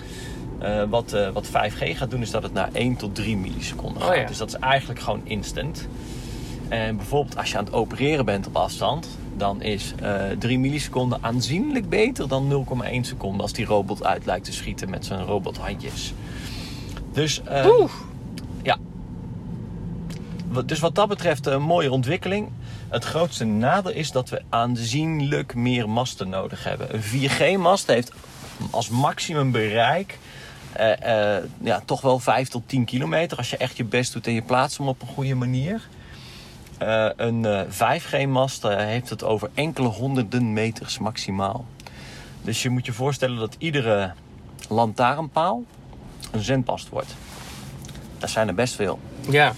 Speaker 1: Uh, wat, uh, wat 5G gaat doen, is dat het naar 1 tot 3 milliseconden gaat.
Speaker 2: Oh ja.
Speaker 1: Dus dat is eigenlijk gewoon instant. En bijvoorbeeld als je aan het opereren bent op afstand, dan is uh, 3 milliseconden aanzienlijk beter dan 0,1 seconde als die robot uit lijkt te schieten met zijn robothandjes. Dus
Speaker 2: Oeh.
Speaker 1: ja. Wat- Dus wat dat betreft een mooie ontwikkeling. Het grootste nadeel is dat we aanzienlijk meer masten nodig hebben. Een 4G-mast heeft als maximum bereik eh, eh, ja, toch wel 5 tot 10 kilometer. Als je echt je best doet en je plaatst hem op een goede manier. Eh, een eh, 5G-mast eh, heeft het over enkele honderden meters maximaal. Dus je moet je voorstellen dat iedere lantaarnpaal een zendmast wordt. Dat zijn er best veel.
Speaker 2: Ja.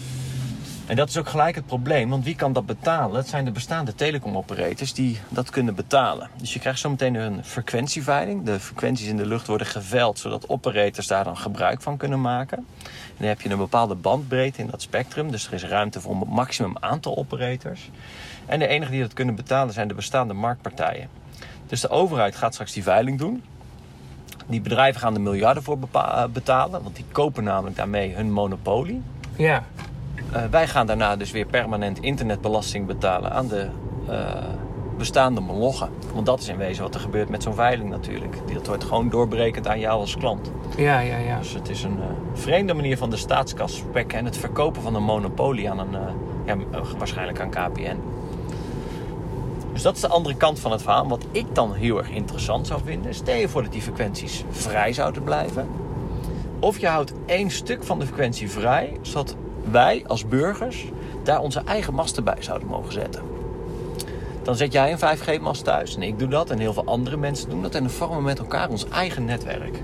Speaker 1: En dat is ook gelijk het probleem, want wie kan dat betalen? Het zijn de bestaande telecomoperators die dat kunnen betalen. Dus je krijgt zometeen een frequentieveiling. De frequenties in de lucht worden geveild, zodat operators daar dan gebruik van kunnen maken. En dan heb je een bepaalde bandbreedte in dat spectrum, dus er is ruimte voor een maximum aantal operators. En de enige die dat kunnen betalen zijn de bestaande marktpartijen. Dus de overheid gaat straks die veiling doen. Die bedrijven gaan er miljarden voor betalen, want die kopen namelijk daarmee hun monopolie.
Speaker 2: Ja.
Speaker 1: Uh, wij gaan daarna dus weer permanent internetbelasting betalen aan de uh, bestaande molochen. Want dat is in wezen wat er gebeurt met zo'n veiling natuurlijk. Die- Dat wordt gewoon doorbrekend aan jou als klant.
Speaker 2: Ja, ja, ja.
Speaker 1: Dus het is een uh, vreemde manier van de staatskas spekken en het verkopen van een monopolie aan een, ja, waarschijnlijk aan KPN. Dus dat is de andere kant van het verhaal. Wat ik dan heel erg interessant zou vinden, stel je voor dat die frequenties vrij zouden blijven. Of je houdt één stuk van de frequentie vrij, zodat wij als burgers daar onze eigen masten bij zouden mogen zetten. Dan zet jij een 5G-mast thuis en ik doe dat en heel veel andere mensen doen dat en dan vormen we met elkaar ons eigen netwerk.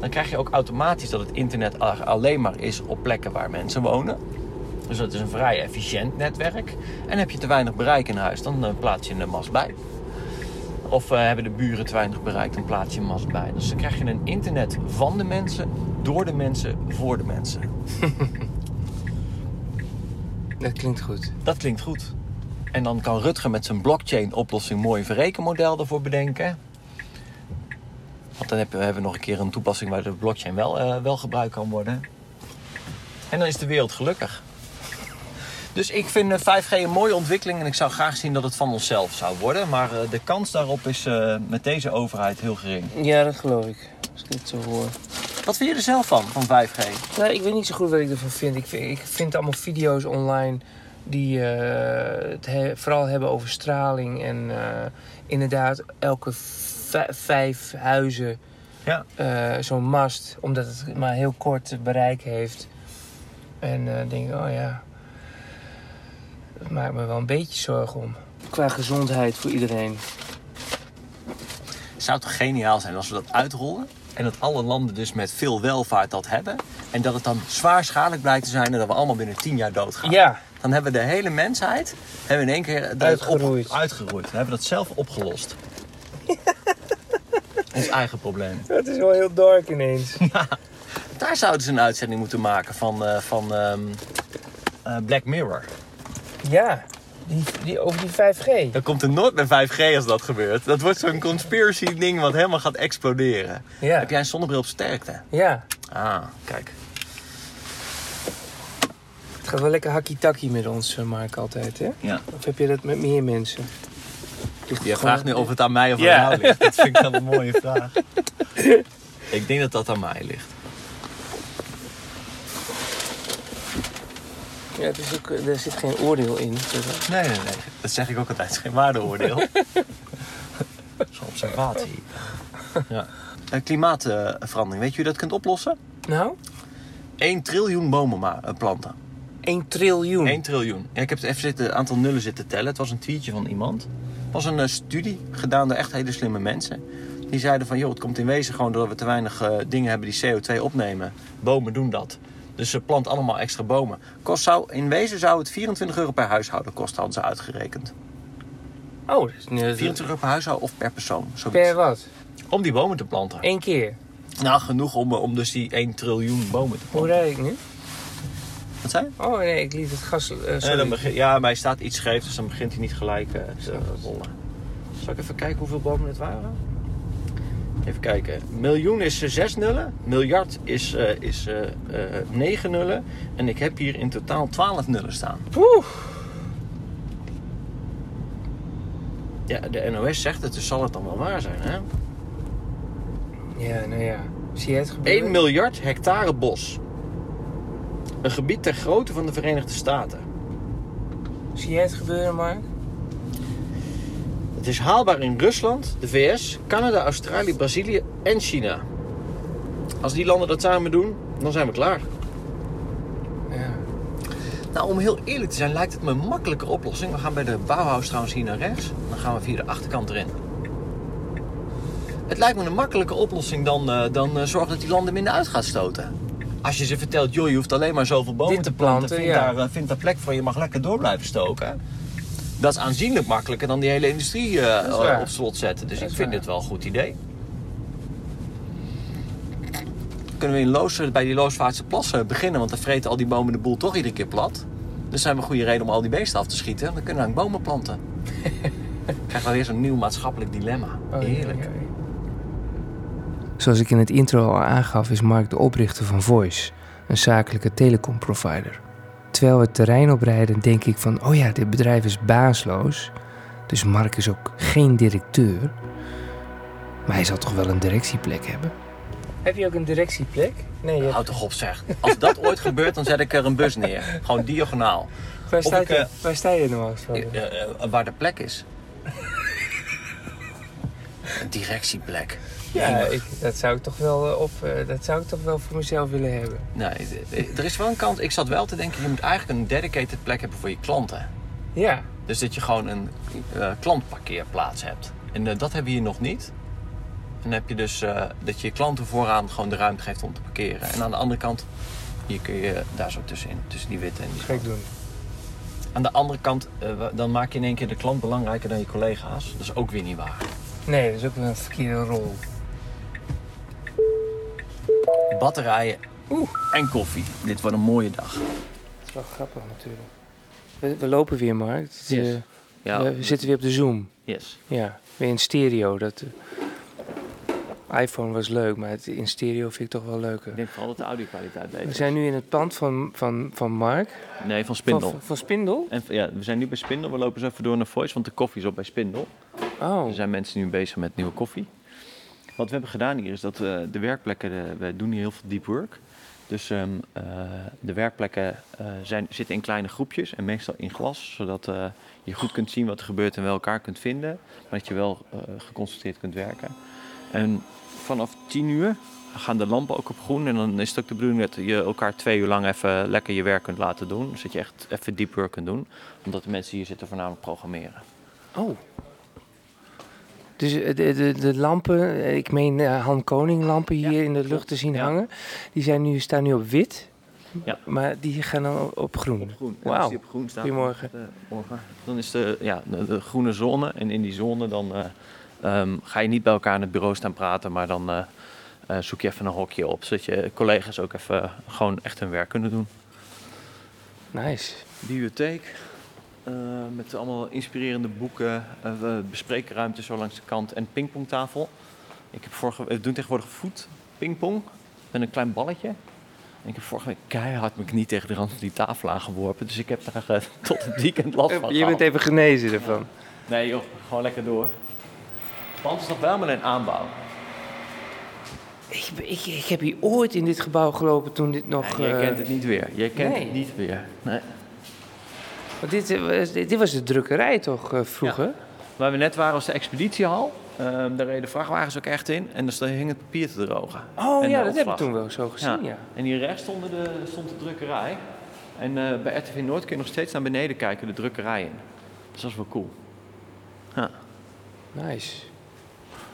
Speaker 1: Dan krijg je ook automatisch dat het internet alleen maar is op plekken waar mensen wonen. Dus dat is een vrij efficiënt netwerk. En heb je te weinig bereik in huis, dan eh, plaats je een mast bij. Of eh, hebben de buren te weinig bereik, dan plaats je een mast bij. Dus dan krijg je een internet van de mensen, door de mensen, voor de mensen.
Speaker 2: Dat klinkt goed.
Speaker 1: Dat klinkt goed. En dan kan Rutger met zijn blockchain-oplossing mooi een verrekenmodel ervoor bedenken. Want dan heb- hebben we nog een keer een toepassing waar de blockchain wel, eh, wel gebruikt kan worden. En dan is de wereld gelukkig. Dus ik vind eh, 5G een mooie ontwikkeling en ik zou graag zien dat het van onszelf zou worden. Maar eh, de kans daarop is eh, met deze overheid heel gering.
Speaker 2: Ja, dat geloof ik. Als ik dit zo hoor.
Speaker 1: Wat vind je er zelf van, van 5G?
Speaker 2: Nee, ik weet niet zo goed wat ik ervan vind. Ik vind, ik vind allemaal video's online die eh, het he- vooral hebben over straling. En eh, inderdaad, elke vij- vijf huizen
Speaker 1: Ja.
Speaker 2: eh, zo'n mast. Omdat het maar heel kort bereik heeft. En eh denk ik, oh ja. Dat maakt me wel een beetje zorgen om. Qua gezondheid voor iedereen.
Speaker 1: Zou het toch geniaal zijn als we dat uitrollen? En dat alle landen dus met veel welvaart dat hebben. En dat het dan zwaar schadelijk blijkt te zijn en dat we allemaal binnen 10 jaar doodgaan.
Speaker 2: Ja,
Speaker 1: Dan hebben we de hele mensheid hebben we in één keer
Speaker 2: Uitgeroeid.
Speaker 1: Op, uitgeroeid. We hebben dat zelf opgelost. Ons eigen probleem.
Speaker 2: het is wel heel dark ineens.
Speaker 1: Daar zouden ze een uitzending moeten maken van, eh, van ehm, eh, Black Mirror.
Speaker 2: Ja, die, die, over die 5G.
Speaker 1: Dan komt er nooit meer 5G als dat gebeurt. Dat wordt zo'n conspiracy ding wat helemaal gaat exploderen.
Speaker 2: Ja,
Speaker 1: Heb jij een zonnebril op sterkte?
Speaker 2: ja.
Speaker 1: Ah, kijk.
Speaker 2: Het gaat wel lekker hakkie-takkie met ons, eh, Mark, altijd, hè?
Speaker 1: Ja.
Speaker 2: Of heb je dat met meer mensen?
Speaker 1: Je vraagt nu of het aan mij of aan
Speaker 2: Ja.
Speaker 1: jou ligt. Dat vind ik dan een mooie vraag. Ik denk dat dat aan mij ligt.
Speaker 2: Ja, het is ook, er zit geen oordeel in. Dus,
Speaker 1: Nee, nee, nee. Dat zeg ik ook altijd. Het is geen waardeoordeel. Dat is een observatie. Ja. Eh, Klimaatverandering. Weet je hoe je dat kunt oplossen?
Speaker 2: Nou,
Speaker 1: 1 triljoen bomen ma- eh, planten.
Speaker 2: 1 triljoen.
Speaker 1: 1 triljoen. Ja, ik heb het even zitten, een aantal nullen zitten tellen. Het was een tweetje van iemand. Het was een eh, studie gedaan door echt hele slimme mensen. Die zeiden van, joh, het komt in wezen gewoon doordat we te weinig dingen hebben die CO2 opnemen. Bomen doen dat. Dus ze plant allemaal extra bomen. Kost zou, in wezen zou het 24 euro per huishouden kosten, hadden ze uitgerekend.
Speaker 2: Oh, dat is nu-
Speaker 1: 24 euro per huishouden of per persoon. Zoiets.
Speaker 2: per wat?
Speaker 1: Om die bomen te planten.
Speaker 2: Eén keer.
Speaker 1: Nou, genoeg om, om dus die 1 triljoen bomen te
Speaker 2: Hoe
Speaker 1: planten.
Speaker 2: rijd ik nu?
Speaker 1: Wat zei je?
Speaker 2: Oh nee, ik liet het gas... eh,
Speaker 1: Nee,
Speaker 2: sorry.
Speaker 1: dan begin, ja, maar hij staat iets scheef, dus dan begint hij niet gelijk eh, te rollen. Zal ik even kijken hoeveel bomen het waren? Even kijken. Miljoen is eh, zes nullen. Miljard is, eh, is eh, eh, negen nullen. En ik heb hier in totaal 12 nullen staan.
Speaker 2: Oeh.
Speaker 1: Ja, de NOS zegt het, dus zal het dan wel waar zijn, hè?
Speaker 2: Ja, nou ja. Zie je het gebeuren?
Speaker 1: 1 miljard hectare bos. Een gebied ter grootte van de Verenigde Staten.
Speaker 2: Zie je het gebeuren, Mark?
Speaker 1: Het is haalbaar in Rusland, de VS, Canada, Australië, Brazilië en China. Als die landen dat samen doen, dan zijn we klaar.
Speaker 2: Ja.
Speaker 1: Nou, om heel eerlijk te zijn, lijkt het me een makkelijke oplossing. We gaan bij de Bauhaus trouwens hier naar rechts. Dan gaan we via de achterkant erin. Het lijkt me een makkelijke oplossing dan, eh, dan eh, zorgen dat die landen minder uit gaat stoten. Als je ze vertelt, joh, je hoeft alleen maar zoveel bomen
Speaker 2: Dit
Speaker 1: te
Speaker 2: te
Speaker 1: planten.
Speaker 2: planten,
Speaker 1: vind,
Speaker 2: ja.
Speaker 1: daar, vind daar plek voor, je mag lekker door blijven stoken. Dat is aanzienlijk makkelijker dan die hele industrie eh, op slot zetten. Dus ik vind
Speaker 2: waar.
Speaker 1: dit wel een goed idee. Kunnen we in Loos, bij die Loosvaartse plassen beginnen, want dan vreten al die bomen de boel toch iedere keer plat. Dus zijn we een goede reden om al die beesten af te schieten. Dan kunnen we dan bomen planten. Krijgen we weer zo'n nieuw maatschappelijk dilemma.
Speaker 2: Oh,
Speaker 1: Heerlijk.
Speaker 2: ja, ja, ja. Zoals ik in het intro al aangaf, is Mark de oprichter van Voice, een zakelijke telecomprovider. Terwijl we het terrein oprijden, denk ik van: oh ja, dit bedrijf is baasloos. Dus Mark is ook geen directeur. Maar hij zal toch wel een directieplek hebben? Heb je ook een directieplek? Nee,
Speaker 1: Houd toch op zeg. Als dat ooit gebeurt, dan zet ik er een bus neer. Gewoon diagonaal.
Speaker 2: waar,
Speaker 1: sta je-
Speaker 2: waar sta je normaal gesproken?
Speaker 1: Eh, eh, waar de plek is. Een directieplek.
Speaker 2: Ja, ik, dat, zou ik toch wel eh, op, eh, dat zou ik toch wel voor mezelf willen hebben.
Speaker 1: Nee, er is wel een kant. Ik zat wel te denken, je moet eigenlijk een dedicated plek hebben voor je klanten.
Speaker 2: Ja,
Speaker 1: Dus dat je gewoon een eh, klantparkeerplaats hebt. En dat hebben we hier nog niet. En dan heb je dus dat je je klanten vooraan gewoon de ruimte geeft om te parkeren. En aan de andere kant, hier kun je daar zo tussenin. Tussen die witte en die
Speaker 2: ga ik doen.
Speaker 1: Aan de andere kant, dan maak je in één keer de klant belangrijker dan je collega's. Dat is ook weer niet waar.
Speaker 2: Nee, dat is ook wel een verkeerde rol.
Speaker 1: Batterijen en koffie. Dit wordt een mooie dag.
Speaker 2: Dat is wel grappig natuurlijk. We, we lopen weer, Mark. Het
Speaker 1: Yes.
Speaker 2: eh,
Speaker 1: Ja,
Speaker 2: we, we zitten weer op de Zoom.
Speaker 1: yes.
Speaker 2: Ja, weer in stereo. Dat, eh, iPhone was leuk, maar het in stereo vind ik toch wel leuker.
Speaker 1: Ik denk vooral dat de audio-kwaliteit beter
Speaker 2: We zijn nu in het pand van, van, van Mark.
Speaker 1: Nee, van Spindel.
Speaker 2: Van, van Spindel?
Speaker 1: En, ja, we zijn nu bij Spindel. We lopen zo even door naar Voice, want de koffie is op bij Spindel.
Speaker 2: Oh,
Speaker 1: Er zijn mensen nu bezig met nieuwe koffie. Wat we hebben gedaan hier is dat we de werkplekken, de- we doen hier heel veel deep work. Dus ehm, eh, de werkplekken eh, zijn, zitten in kleine groepjes en meestal in glas, zodat eh, je goed kunt zien wat er gebeurt en wel elkaar kunt vinden, maar dat je wel eh, geconcentreerd kunt werken. En vanaf 10 uur gaan de lampen ook op groen en dan is het ook de bedoeling dat je elkaar twee uur lang even lekker je werk kunt laten doen. Dus dat je echt even deep work kunt doen, omdat de mensen hier zitten voornamelijk programmeren.
Speaker 2: oh. Dus eh, de, de, de lampen, eh, ik meen eh, Han Koning lampen hier
Speaker 1: Ja,
Speaker 2: in de
Speaker 1: klopt.
Speaker 2: lucht te zien
Speaker 1: Ja.
Speaker 2: hangen. Die zijn nu, staan nu op wit,
Speaker 1: Ja.
Speaker 2: maar die gaan dan op- op groen.
Speaker 1: groen.
Speaker 2: Wauw.
Speaker 1: als die op groen staat,
Speaker 2: Goedemorgen.
Speaker 1: dan is de- morgen. Dan is de, ja, de, de groene zone. En in die zone dan eh, ehm, ga je niet bij elkaar in het bureau staan praten, maar dan eh, eh, zoek je even een hokje op. Zodat je collega's ook even gewoon echt hun werk kunnen doen.
Speaker 2: Nice.
Speaker 1: Bibliotheek. Eh, met allemaal inspirerende boeken, eh, bespreekruimte zo langs de kant en pingpongtafel. Ik heb vorige, we doen tegenwoordig voet pingpong met een klein balletje. En ik heb vorige week keihard mijn knie tegen de rand van die tafel aangeworpen. Dus ik heb daar eh, tot het weekend last van
Speaker 2: Je bent even genezen ervan.
Speaker 1: Nee joh, gewoon lekker door. Het pand is nog wel maar in aanbouw.
Speaker 2: Ik, ik, ik heb hier ooit in dit gebouw gelopen toen dit nog...
Speaker 1: Nee, je
Speaker 2: eh,
Speaker 1: kent het niet weer. Je kent
Speaker 2: nee.
Speaker 1: het niet weer. Nee.
Speaker 2: Want dit, eh, was- dit, was de drukkerij toch eh, vroeger?
Speaker 1: Waar we net waren was de expeditiehal. Ehm, daar reden vrachtwagens ook echt in. En dus daar hing het papier te drogen.
Speaker 2: Oh
Speaker 1: En
Speaker 2: ja, dat heb ik toen wel zo gezien, ja.
Speaker 1: En hier rechts stond de, stond de drukkerij. En eh, bij RTV Noord kun je nog steeds naar beneden kijken, de drukkerij in. Dus dat is wel cool. Ja.
Speaker 2: Nice.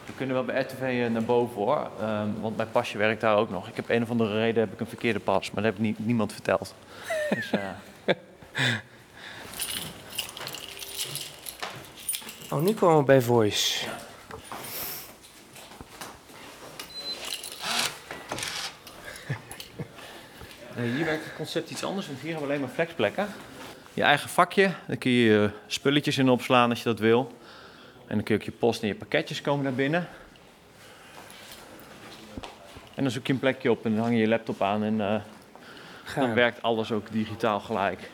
Speaker 1: We kunnen wel bij RTV naar boven hoor. Ehm, want mijn pasje werkt daar ook nog. Ik heb een of andere reden heb ik een verkeerde pas, maar dat heb ik niemand verteld. Dus, eh,
Speaker 2: Oh, nu komen we bij voice.
Speaker 1: Nee, hier werkt het concept iets anders, want hier hebben we alleen maar flexplekken. Je eigen vakje, daar kun je je spulletjes in opslaan als je dat wil. En dan kun je ook je post en je pakketjes komen naar binnen. En dan zoek je een plekje op en dan hang je je laptop aan en eh, dan werkt alles ook digitaal gelijk.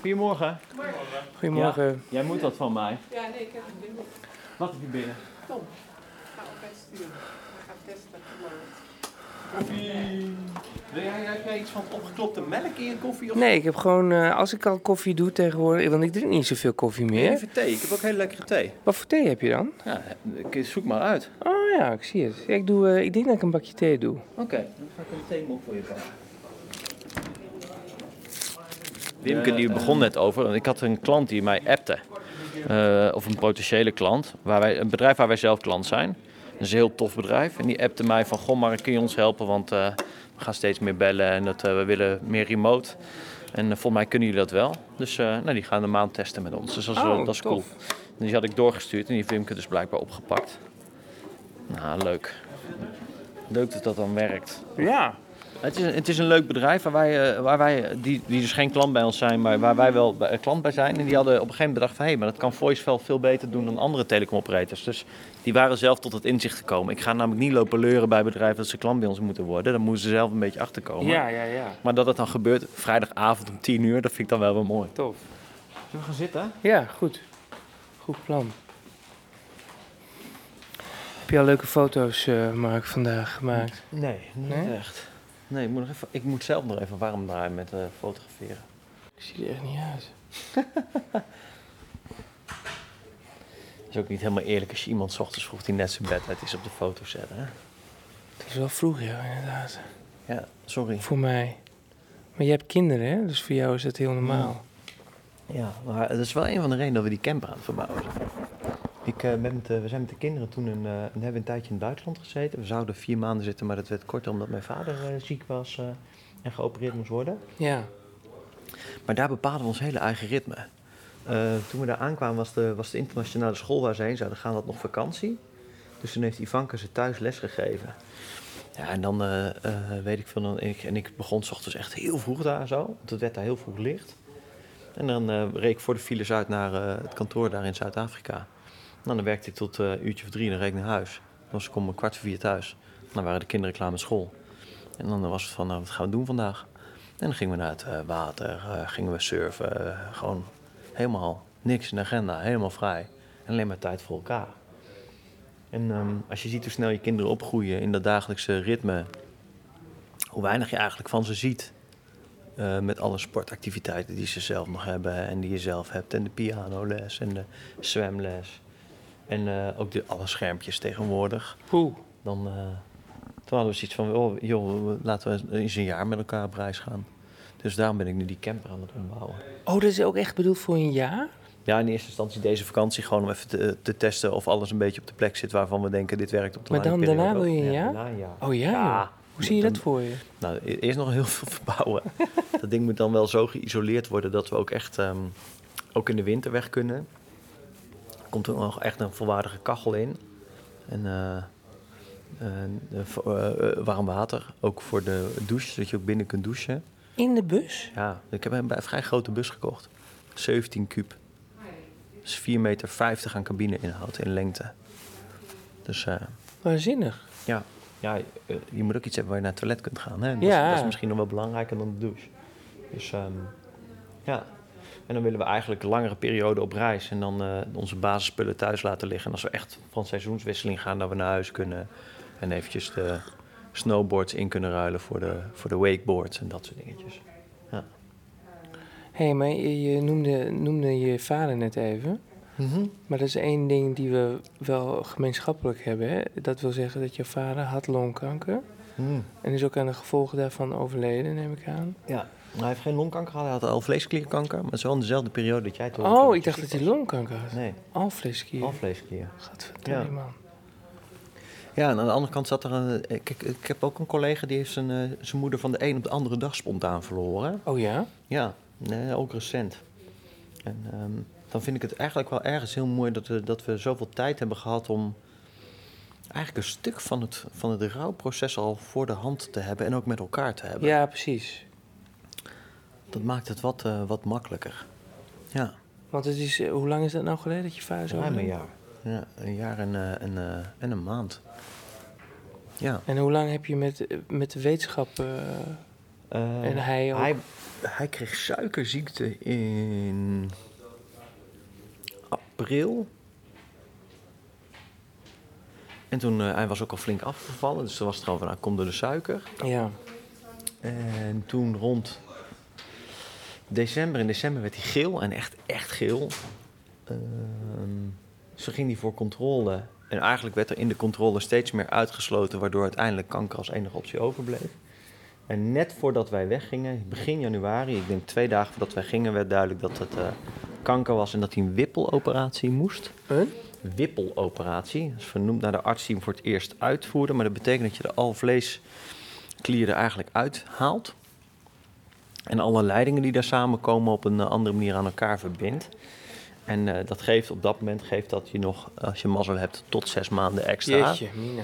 Speaker 1: Goedemorgen.
Speaker 2: Goedemorgen.
Speaker 1: Jij moet wat van mij.
Speaker 3: Ja, nee, ik heb het binnen.
Speaker 1: Wat heb je binnen?
Speaker 3: Tom, ga op het sturen. Hij gaat testen.
Speaker 1: Koffie. Wil jij, heb jij iets van opgeklopte melk in je koffie? Of
Speaker 2: Nee, ik heb gewoon, eh, als ik al koffie doe tegenwoordig, want ik drink niet zoveel koffie meer.
Speaker 1: Even thee. Ik heb ook hele lekkere thee.
Speaker 2: Wat voor thee heb je dan?
Speaker 1: Ja, ik- zoek maar uit.
Speaker 2: Oh ja, ik zie het. Ja, ik, doe, eh, ik denk dat ik een bakje thee doe.
Speaker 1: Oké, dan ga ik een theemok voor je pakken. Wimke die begon net over. en Ik had een klant die mij appte. Eh, of een potentiële klant. Waar wij, een bedrijf waar wij zelf klant zijn. Dat is een heel tof bedrijf. En die appte mij van... Goh, maar kun je ons helpen? Want eh, we gaan steeds meer bellen en dat, eh, we willen meer remote. En eh, volgens mij kunnen jullie dat wel. Dus eh, nou, die gaan een maand testen met ons. Dus dat is,
Speaker 2: Oh,
Speaker 1: eh, dat is cool. En die had ik doorgestuurd en die heeft Wimke dus blijkbaar opgepakt. Nou, leuk. Leuk dat dat dan werkt.
Speaker 2: Ja.
Speaker 1: Het is, een, het is een leuk bedrijf waar wij, eh, waar wij die, die dus geen klant bij ons zijn, maar waar wij wel bij- klant bij zijn. En die hadden op een gegeven moment bedacht van hé, maar dat kan Voicefel veel beter doen dan andere telecomoperators. Dus die waren zelf tot het inzicht gekomen. Ik ga namelijk niet lopen leuren bij bedrijven dat ze klant bij ons moeten worden. Dan moeten ze zelf een beetje achterkomen.
Speaker 2: Ja, ja, ja.
Speaker 1: Maar dat het dan gebeurt vrijdagavond om 10 uur, dat vind ik dan wel wel mooi.
Speaker 2: Tof.
Speaker 1: Zullen we gaan zitten?
Speaker 2: Ja, goed. Goed plan. Heb je al leuke foto's, eh, Mark, vandaag gemaakt?
Speaker 1: Nee, niet
Speaker 2: Nee?
Speaker 1: echt. Nee, ik moet, nog even, ik moet zelf nog even warm draaien met eh, fotograferen.
Speaker 2: Ik zie er echt niet uit.
Speaker 1: Het is ook niet helemaal eerlijk als je iemand 's ochtends vroeg die net zijn bed uit is op de foto zetten. Hè?
Speaker 2: Het is wel vroeg, ja, inderdaad.
Speaker 1: Ja, sorry.
Speaker 2: Voor mij. Maar je hebt kinderen, hè? Dus voor jou is dat heel normaal.
Speaker 1: Ja, maar dat is wel een van de redenen dat we die camper aan het verbouwen zijn. Ik, eh, met, de- we zijn met de kinderen toen een, eh, we hebben een tijdje in het buitenland gezeten. We zouden vier maanden zitten, maar dat werd korter omdat mijn vader eh, ziek was eh, en geopereerd moest worden.
Speaker 2: Ja.
Speaker 1: Maar daar bepaalden we ons hele eigen ritme. Eh, toen we daar aankwamen was de, was de internationale school waar ze heen zouden gaan, dat nog vakantie. Dus toen heeft Ivanka ze thuis lesgegeven. Ja, en dan eh, eh, weet ik veel, dan, ik, en ik begon 's ochtends echt heel vroeg daar zo, want het werd daar heel vroeg licht. En dan eh, reed ik voor de files uit naar eh, het kantoor daar in Zuid-Afrika. Nou, dan werkte ik tot eh, een uurtje of drie en dan reed ik naar huis. Dan was ik om kwart voor vier thuis. Dan waren de kinderen klaar met school. En dan was het van, nou, wat gaan we doen vandaag? En dan gingen we naar het eh, water, eh, gingen we surfen. eh, gewoon helemaal niks in de agenda, helemaal vrij. En alleen maar tijd voor elkaar. En ehm, als je ziet hoe snel je kinderen opgroeien in dat dagelijkse ritme, hoe weinig je eigenlijk van ze ziet. eh, met alle sportactiviteiten die ze zelf nog hebben en die je zelf hebt. En de pianoles en de zwemles. En eh, ook de, alle schermpjes tegenwoordig.
Speaker 2: Poeh.
Speaker 1: Dan, eh, toen hadden we zoiets van, oh, joh, laten we eens een jaar met elkaar op reis gaan. Dus daarom ben ik nu die camper aan het ombouwen.
Speaker 2: Oh, dat is ook echt bedoeld voor een jaar?
Speaker 1: Ja, in eerste instantie deze vakantie gewoon om even te, te testen of alles een beetje op de plek zit waarvan we denken dit werkt op de
Speaker 2: Maar dan daarna wil je een
Speaker 1: Ja,
Speaker 2: jaar?
Speaker 1: jaar.
Speaker 2: Oh ja,
Speaker 1: Ja.
Speaker 2: Hoe zie je dat voor je?
Speaker 1: Nou, e- eerst nog heel veel verbouwen. dat ding moet dan wel zo geïsoleerd worden dat we ook echt ehm, ook in de winter weg kunnen. Er komt er nog echt een volwaardige kachel in. En eh, eh, eh, warm water, ook voor de douche, zodat je ook binnen kunt douchen.
Speaker 2: In de bus?
Speaker 1: Ja, ik heb een vrij grote bus gekocht. 17 kuub. Dus 4,50 meter aan cabineinhoud in lengte. Dus
Speaker 2: Waanzinnig.
Speaker 1: ja, ja je moet ook iets hebben waar je naar het toilet kunt gaan. Hè? Dat, is,
Speaker 2: Ja.
Speaker 1: dat is misschien nog wel belangrijker dan de douche. Dus ehm, ja. En dan willen we eigenlijk een langere periode op reis. En dan eh, onze basisspullen thuis laten liggen. En als we echt van seizoenswisseling gaan, dat we naar huis kunnen. En eventjes de snowboards in kunnen ruilen voor de, voor de wakeboards en dat soort dingetjes.
Speaker 2: Hé, hey, maar je, je noemde, noemde je vader net even. Maar dat is één ding die we wel gemeenschappelijk hebben. Hè? Dat wil zeggen dat je vader had longkanker.
Speaker 1: Hmm.
Speaker 2: En is ook aan de gevolgen daarvan overleden, neem ik aan.
Speaker 1: Ja, hij heeft geen longkanker gehad, hij had al vleesklierkanker, maar het is wel in dezelfde periode dat jij toen.
Speaker 2: Oh, ik dacht dat hij longkanker had.
Speaker 1: Nee,
Speaker 2: Alvleesklier.
Speaker 1: alvleesklier.
Speaker 2: Gadverdamme,
Speaker 1: Ja.
Speaker 2: man.
Speaker 1: Ja, en aan de andere kant zat er een. Ik, ik, ik heb ook een collega die heeft zijn, eh, zijn moeder van de een op de andere dag spontaan verloren.
Speaker 2: Oh ja?
Speaker 1: Ja, nee, ook recent. En ehm, dan vind ik het eigenlijk wel ergens heel mooi dat we, dat we zoveel tijd hebben gehad om eigenlijk een stuk van het, van het rouwproces al voor de hand te hebben en ook met elkaar te hebben.
Speaker 2: Ja, precies.
Speaker 1: Dat maakt het wat, eh, wat makkelijker. Ja,
Speaker 2: Want het is, eh, hoe lang is dat nou geleden dat je vader zo
Speaker 1: ruim een jaar. Ja, een jaar en, eh, en, eh, en een maand. Ja.
Speaker 2: En hoe lang heb je met, met de wetenschap... eh,
Speaker 1: Eh,
Speaker 2: En hij ook?
Speaker 1: Hij, hij kreeg suikerziekte in april. En toen, eh, hij was ook al flink afgevallen, dus toen was het gewoon van, nou, komt door de suiker.
Speaker 2: ja.
Speaker 1: En toen rond december, in december werd hij geel en echt, echt geel. Ehm dus toen ging hij voor controle. En eigenlijk werd er in de controle steeds meer uitgesloten, waardoor uiteindelijk kanker als enige optie overbleef. En net voordat wij weggingen, begin januari, ik denk twee dagen voordat wij gingen, werd duidelijk dat het eh, kanker was en dat hij een wippeloperatie moest.
Speaker 2: Een?
Speaker 1: Wippeloperatie, dat is vernoemd naar de arts die hem voor het eerst uitvoerde. Maar dat betekent dat je de alvleesklier er eigenlijk uithaalt. En alle leidingen die daar samenkomen op een eh, andere manier aan elkaar verbindt. En eh, dat geeft op dat moment geeft dat je nog, als je mazzel hebt, tot zes maanden extra.
Speaker 2: Jeetje, Mina.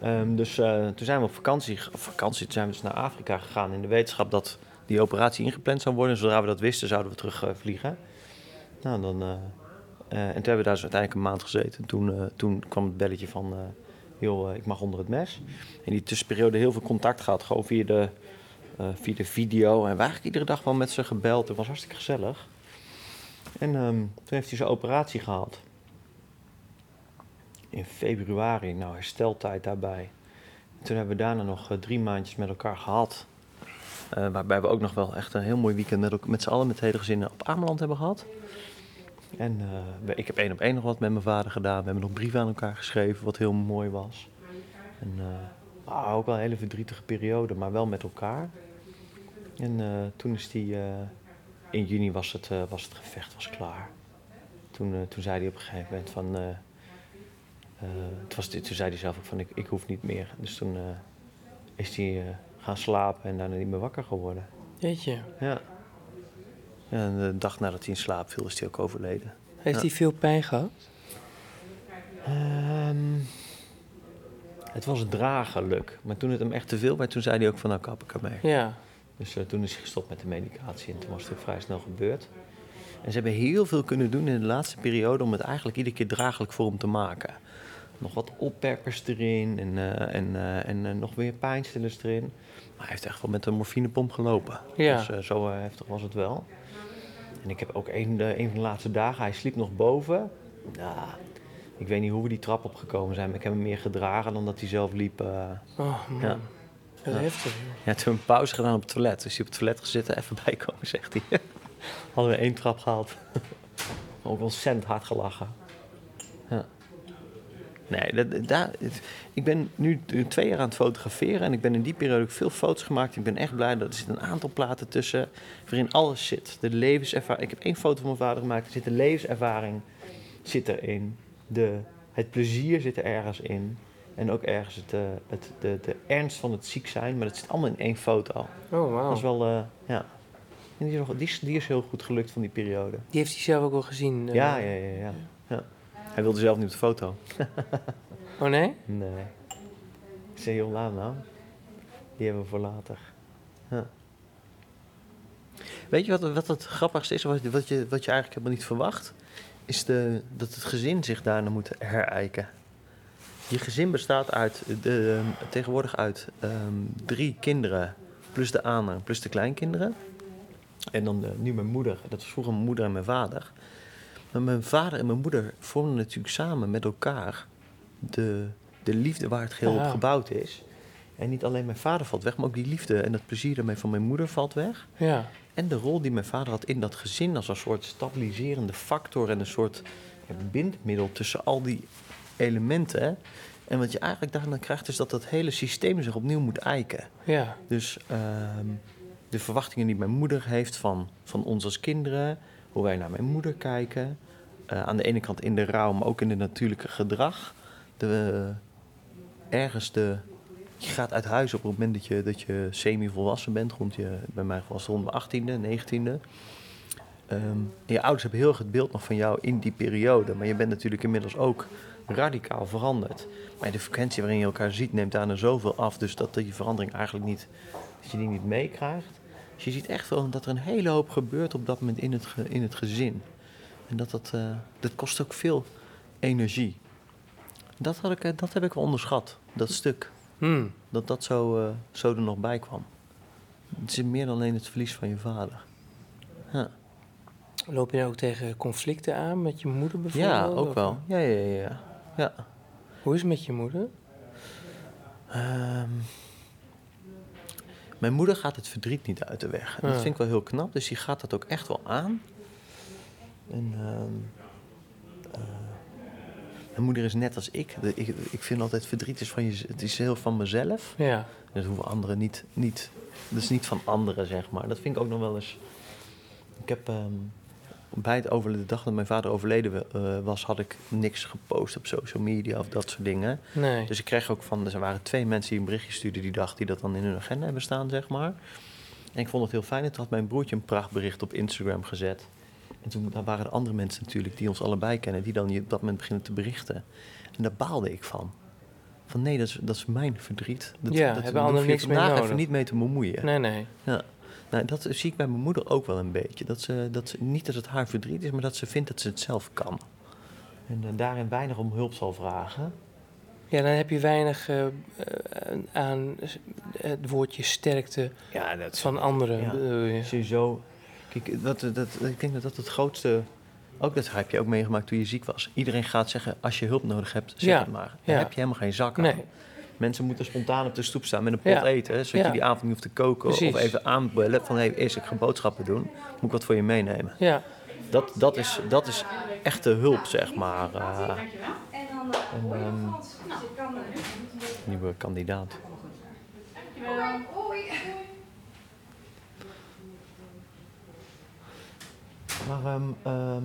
Speaker 1: Ehm, dus eh, toen zijn we op vakantie, op vakantie, toen zijn we dus naar Afrika gegaan in de wetenschap dat die operatie ingepland zou worden. En zodra we dat wisten, zouden we terug eh, vliegen. Nou, dan, en toen hebben we daar dus uiteindelijk een maand gezeten. En toen, toen kwam het belletje van, joh, eh, ik mag onder het mes. In die tussenperiode heel veel contact gehad, gewoon via de, via de video. En we hebben eigenlijk iedere dag wel met ze gebeld. Het was hartstikke gezellig. En ehm, toen heeft hij zijn operatie gehad. In februari, nou hersteltijd daarbij. Toen hebben we daarna nog eh, drie maandjes met elkaar gehad. Eh, waarbij we ook nog wel echt een heel mooi weekend met, met z'n allen, met het hele gezin op Ameland hebben gehad. En eh, ik heb één op één nog wat met mijn vader gedaan. We hebben nog brieven aan elkaar geschreven, wat heel mooi was. En eh, ah, ook wel een hele verdrietige periode, maar wel met elkaar. En eh, toen is die... eh, in juni was het, eh, was het gevecht was klaar. Toen, toen zei hij op een gegeven moment van... het was, toen zei hij zelf ook van ik, ik hoef niet meer. Dus toen is hij gaan slapen en daarna niet meer wakker geworden.
Speaker 2: Jeetje.
Speaker 1: Ja. ja. En de dag nadat hij in slaap viel is hij ook overleden.
Speaker 2: Heeft
Speaker 1: Ja.
Speaker 2: hij veel pijn gehad?
Speaker 1: Ehm, het was draaglijk. Maar toen het hem echt te veel werd, toen zei hij ook van nou kap ik ermee.
Speaker 2: Ja.
Speaker 1: Dus eh, toen is hij gestopt met de medicatie en toen was het ook vrij snel gebeurd. En ze hebben heel veel kunnen doen in de laatste periode om het eigenlijk iedere keer draaglijk voor hem te maken. Nog wat oppeppers erin en, eh, en, eh, en nog weer pijnstillers erin. Maar hij heeft echt wel met een morfinepomp gelopen.
Speaker 2: Ja.
Speaker 1: Dus zo heftig was het wel. En ik heb ook een, een van de laatste dagen, hij sliep nog boven. Ja, ik weet niet hoe we die trap opgekomen zijn, maar ik heb hem meer gedragen dan dat hij zelf liep.
Speaker 2: Oh, man.
Speaker 1: Ja. Ja. Ja, toen een pauze gedaan op het toilet. Dus hij op het toilet gezeten, even bijkomen, zegt hij. Hadden we één trap gehaald. Ook ontzettend hard gelachen. Ja. Nee, dat, ik ben nu twee jaar aan het fotograferen en ik ben in die periode ook veel foto's gemaakt. Ik ben echt blij dat er zit een aantal platen tussen waarin alles zit. De levenservaring. Ik heb één foto van mijn vader gemaakt. Er zit de levenservaring zit erin. De, het plezier zit er ergens in. En ook ergens het, eh, het, de, de ernst van het ziek zijn. Maar dat zit allemaal in één foto.
Speaker 2: Oh, wauw.
Speaker 1: Dat is wel, eh, ja. En die, is nog- die, is, die is heel goed gelukt van die periode.
Speaker 2: Die heeft hij zelf ook wel gezien. eh.
Speaker 1: Ja, ja, ja, ja, ja. Hij wilde zelf niet op de foto.
Speaker 2: Oh, nee?
Speaker 1: Nee. Ik zei, heel laat nou. Die hebben we voor later. Ja. Weet je wat, wat het grappigste is, wat, wat, je, wat je eigenlijk helemaal niet verwacht? Is de, dat het gezin zich daarna moet herijken. Je gezin bestaat uit, de, tegenwoordig uit ehm, drie kinderen, plus de aanhang, plus de kleinkinderen. En dan eh, nu mijn moeder, dat was vroeger mijn moeder en mijn vader. Maar mijn vader en mijn moeder vormden natuurlijk samen met elkaar de, de liefde waar het geheel
Speaker 2: Ja.
Speaker 1: op gebouwd is. En niet alleen mijn vader valt weg, maar ook die liefde en dat plezier daarmee van mijn moeder valt weg.
Speaker 2: Ja.
Speaker 1: En de rol die mijn vader had in dat gezin als een soort stabiliserende factor en een soort bindmiddel tussen al die elementen. En wat je eigenlijk daarna krijgt is dat dat hele systeem zich opnieuw moet eiken.
Speaker 2: Ja.
Speaker 1: Dus ehm, de verwachtingen die mijn moeder heeft van, van ons als kinderen, hoe wij naar mijn moeder kijken. eh, aan de ene kant in de rouw, maar ook in het natuurlijke gedrag. De, ergens de. Je gaat uit huis op het moment dat je, dat je semi-volwassen bent. Rond je, bij mij was het rond mijn 18e, 19e. Ehm, en je ouders hebben heel erg het beeld nog van jou in die periode. Maar je bent natuurlijk inmiddels ook radicaal veranderd. Maar de frequentie waarin je elkaar ziet neemt daarna zoveel af. Dus dat die verandering eigenlijk niet, dat je die niet meekrijgt. Dus je ziet echt wel dat er een hele hoop gebeurt op dat moment in het, in het gezin. En dat, dat, eh, dat kost ook veel energie. Dat, had ik, eh, dat heb ik wel onderschat, dat stuk.
Speaker 2: Hmm.
Speaker 1: Dat dat zo, eh, zo er nog bij kwam. Het is meer dan alleen het verlies van je vader. Ja,
Speaker 2: Loop je nou ook tegen conflicten aan met je moeder bijvoorbeeld?
Speaker 1: ja ook wel. Ja, ja, ja. Ja.
Speaker 2: Hoe is het met je moeder?
Speaker 1: Ehm, mijn moeder gaat het verdriet niet uit de weg. En Dat vind ik wel heel knap, dus die gaat dat ook echt wel aan. En, ehm, eh, mijn moeder is net als ik. De- ik. Ik vind altijd verdriet is van je, het is heel van mezelf.
Speaker 2: Ja.
Speaker 1: Dat hoeven anderen niet, niet. Dat is niet van anderen, zeg maar. Dat vind ik ook nog wel eens. Ik heb ehm, bij het overleden, de dag dat mijn vader overleden eh, was, had ik niks gepost op social media of dat soort dingen.
Speaker 2: Nee.
Speaker 1: Dus ik kreeg ook van, er waren twee mensen die een berichtje stuurden die dag die dat dan in hun agenda hebben staan, zeg maar. En ik vond het heel fijn. En toen had mijn broertje een prachtbericht op Instagram gezet. En toen daar waren er andere mensen natuurlijk die ons allebei kennen, die dan je op dat moment beginnen te berichten. En daar baalde ik van. Van nee, dat is, dat is mijn verdriet. Dat,
Speaker 2: Ja,
Speaker 1: dat,
Speaker 2: hebben anderen niks mee nodig.
Speaker 1: even niet mee te bemoeien.
Speaker 2: Nee, nee.
Speaker 1: Ja. Nou, dat zie ik bij mijn moeder ook wel een beetje. Dat ze, dat ze, niet dat het haar verdriet is, maar dat ze vindt dat ze het zelf kan. En eh, daarin weinig om hulp zal vragen.
Speaker 2: Ja, dan heb je weinig eh, eh, aan het woordje sterkte
Speaker 1: Ja, dat
Speaker 2: van anderen.
Speaker 1: Ja. zo. Kijk, dat, dat, ik denk dat dat het grootste. Ook dat heb je ook meegemaakt toen je ziek was. Iedereen gaat zeggen: als je hulp nodig hebt, zeg
Speaker 2: Ja,
Speaker 1: het maar. Dan
Speaker 2: ja.
Speaker 1: heb je helemaal geen zak aan.
Speaker 2: Nee.
Speaker 1: Mensen moeten spontaan op de stoep staan met een pot
Speaker 2: Ja.
Speaker 1: eten. hè, Zodat
Speaker 2: Ja.
Speaker 1: je die avond niet hoeft te koken.
Speaker 2: Precies.
Speaker 1: Of even aanbellen van: hé, hey, eerst ik ga boodschappen doen. Moet ik wat voor je meenemen?
Speaker 2: Ja.
Speaker 1: Dat, dat, is, dat is echte hulp, zeg maar.
Speaker 3: En dan
Speaker 1: en,
Speaker 3: ik kan eh,
Speaker 1: nieuwe kandidaat.
Speaker 3: Hoi.
Speaker 1: Maar, ehm, ehm,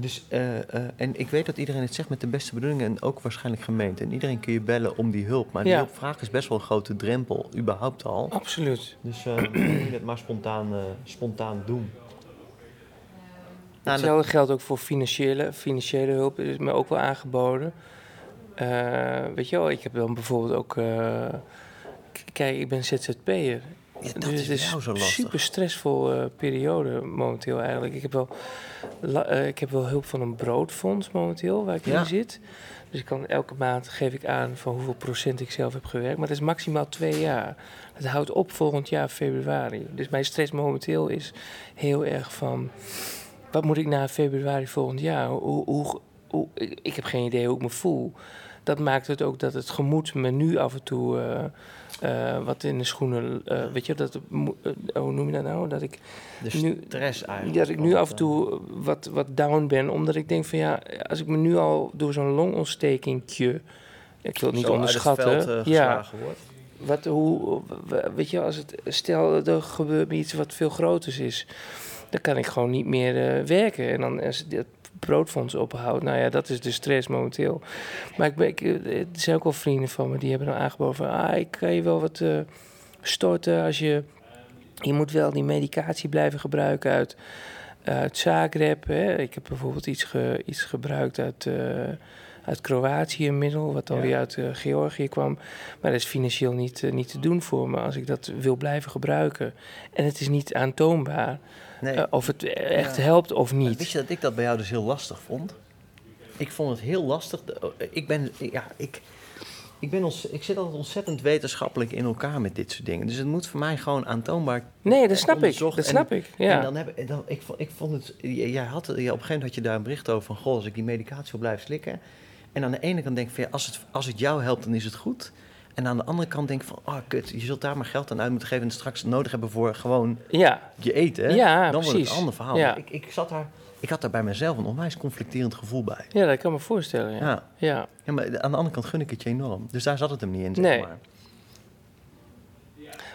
Speaker 1: dus, eh, eh, en ik weet dat iedereen het zegt met de beste bedoelingen en ook waarschijnlijk gemeend. En iedereen kun je bellen om die hulp. Maar die
Speaker 2: Ja.
Speaker 1: hulpvraag is best wel een grote drempel, überhaupt al.
Speaker 2: Absoluut.
Speaker 1: Dus dan moet je het maar spontaan, spontaan doen. Nou,
Speaker 2: Hetzelfde geldt ook voor financiële, financiële hulp. is me ook wel aangeboden. Weet je wel, ik heb dan bijvoorbeeld ook... kijk, ik ben ZZP'er.
Speaker 1: Ja, dat
Speaker 2: dus
Speaker 1: is
Speaker 2: het is
Speaker 1: jou zo
Speaker 2: een
Speaker 1: lastig.
Speaker 2: super stressvol eh, periode momenteel eigenlijk. Ik heb, wel, la- eh, ik heb wel hulp van een broodfonds momenteel, waar ik
Speaker 1: Ja.
Speaker 2: in zit. Dus ik kan elke maand geef ik aan van hoeveel procent ik zelf heb gewerkt. Maar dat is maximaal twee jaar. Het houdt op volgend jaar februari. Dus mijn stress momenteel is heel erg van... Wat moet ik na februari volgend jaar? Hoe, hoe, hoe, ik ik heb geen idee hoe ik me voel. Dat maakt het ook dat het gemoed me nu af en toe eh, eh, wat in de schoenen... eh, weet je, dat, eh, hoe noem je dat nou? Dat ik
Speaker 1: de
Speaker 2: nu-
Speaker 1: stress eigenlijk.
Speaker 2: dat ik nu af en toe wat, wat down ben, omdat ik denk van ja, als ik me nu al door zo'n longontstekingje, ik wil het niet
Speaker 1: zo
Speaker 2: onderschatten,
Speaker 1: het veld,
Speaker 2: ja,
Speaker 1: wordt.
Speaker 2: wat, hoe, weet je, als het, stel er gebeurt iets wat veel groters is, dan kan ik gewoon niet meer eh, werken. En dan als het broodfonds ophoudt, nou ja, dat is de stress momenteel. Maar ik ben, ik, eh, er zijn ook wel vrienden van me die hebben dan aangeboden van, ah, ik kan je wel wat eh, storten als je, je moet wel die medicatie blijven gebruiken uit, uit Zagreb. Hè. Ik heb bijvoorbeeld iets, ge, iets gebruikt uit, eh, uit Kroatië, een middel, wat dan
Speaker 1: Ja.
Speaker 2: weer uit Georgië kwam. Maar dat is financieel niet, niet te doen voor me als ik dat wil blijven gebruiken. En het is niet aantoonbaar
Speaker 1: Nee,
Speaker 2: eh, of het echt
Speaker 1: Ja.
Speaker 2: helpt of niet.
Speaker 1: Wist je dat ik dat bij jou dus heel lastig vond? Ik vond het heel lastig. De- Ik ben, ja, ik, ik, ben ons, ik zit altijd ontzettend wetenschappelijk in elkaar met dit soort dingen. Dus het moet voor mij gewoon aantoonbaar
Speaker 2: Nee, dat snap ik. Dat
Speaker 1: en-
Speaker 2: snap ik.
Speaker 1: En
Speaker 2: Ja.
Speaker 1: dan heb, en dan, ik, ik vond het. Jij had, ja, op een gegeven moment had je daar een bericht over van: Goh, als ik die medicatie wil blijven slikken. En aan de ene kant denk ik van ja, als het, als het jou helpt, dan is het goed. En aan de andere kant denk ik van: oh kut, je zult daar maar geld aan uit moeten geven. En straks nodig hebben voor gewoon
Speaker 2: ja.
Speaker 1: je eten. hè?
Speaker 2: Ja,
Speaker 1: dan wordt het een ander verhaal.
Speaker 2: Ja.
Speaker 1: Ik, ik, zat daar, ik had daar bij mezelf een onwijs conflicterend gevoel bij.
Speaker 2: ja, dat kan me voorstellen. Ja.
Speaker 1: Ja.
Speaker 2: Ja.
Speaker 1: Maar aan de andere kant gun ik het je enorm. Dus daar zat het hem niet in, zeg
Speaker 2: Nee.
Speaker 1: maar.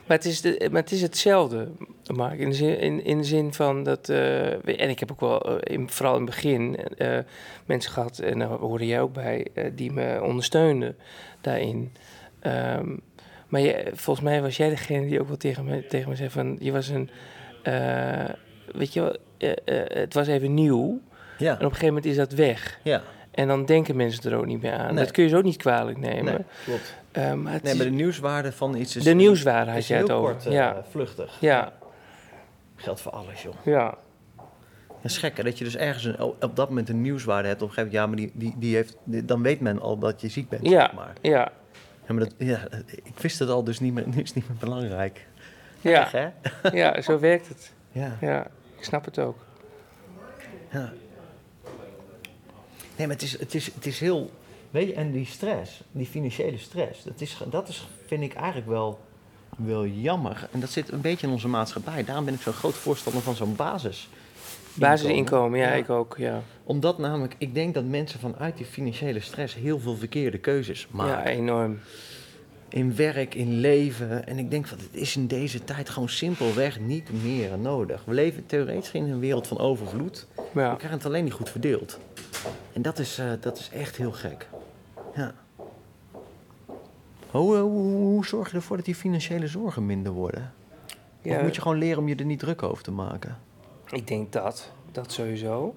Speaker 2: Maar het is, de, maar het is hetzelfde, Mark. In de zin, in, in de zin van dat. eh, en ik heb ook wel, eh, in, vooral in het begin, eh, mensen gehad, en daar hoorde jij ook bij, die me ondersteunden daarin. Ehm, maar je, volgens mij was jij degene die ook wel tegen me, tegen me zei: van je was een. eh, weet je wel, eh, eh, het was even nieuw.
Speaker 1: Ja,
Speaker 2: En op een gegeven moment is dat weg.
Speaker 1: ja.
Speaker 2: En dan denken mensen er ook niet meer aan.
Speaker 1: Nee.
Speaker 2: Dat kun je ze ook niet kwalijk nemen.
Speaker 1: Nee, klopt.
Speaker 2: Maar het
Speaker 1: Nee, maar de nieuwswaarde van iets is...
Speaker 2: de nieuwswaarde had jij het
Speaker 1: heel
Speaker 2: over.
Speaker 1: kort,
Speaker 2: ja.
Speaker 1: vluchtig.
Speaker 2: Ja.
Speaker 1: Geldt voor alles, joh.
Speaker 2: Ja.
Speaker 1: Dat is gek, hè? Dat je dus ergens een, op dat moment een nieuwswaarde hebt. Op een gegeven moment, ja, maar die, die, die heeft, die- dan weet men al dat je ziek bent,
Speaker 2: Ja.
Speaker 1: zeg maar.
Speaker 2: Ja.
Speaker 1: Ja, maar dat, ja, ik wist het al, dus niet meer, nu is het niet meer belangrijk.
Speaker 2: Ja. Ja, zo werkt het.
Speaker 1: Ja.
Speaker 2: Ja, ik snap het ook.
Speaker 1: ja. Nee, maar het is, het, is, het is heel... Weet je, en die stress, die financiële stress, dat is, dat is vind ik eigenlijk wel, wel jammer. En dat zit een beetje in onze maatschappij. Daarom ben ik zo'n groot voorstander van zo'n basis.
Speaker 2: Basisinkomen, ja,
Speaker 1: Ja.
Speaker 2: ik ook, ja.
Speaker 1: Omdat namelijk, ik denk dat mensen vanuit die financiële stress heel veel verkeerde keuzes maken.
Speaker 2: Ja, enorm.
Speaker 1: in werk, in leven. En ik denk van, het is in deze tijd gewoon simpelweg niet meer nodig. We leven theoretisch in een wereld van overvloed. We
Speaker 2: Ja.
Speaker 1: krijgen het alleen niet goed verdeeld. En dat is, eh, dat is echt heel gek. Ja. Hoe, eh, hoe, hoe zorg je ervoor dat die financiële zorgen minder worden?
Speaker 2: ja
Speaker 1: Of moet je gewoon leren om je er niet druk over te maken?
Speaker 2: Ik denk dat, dat sowieso.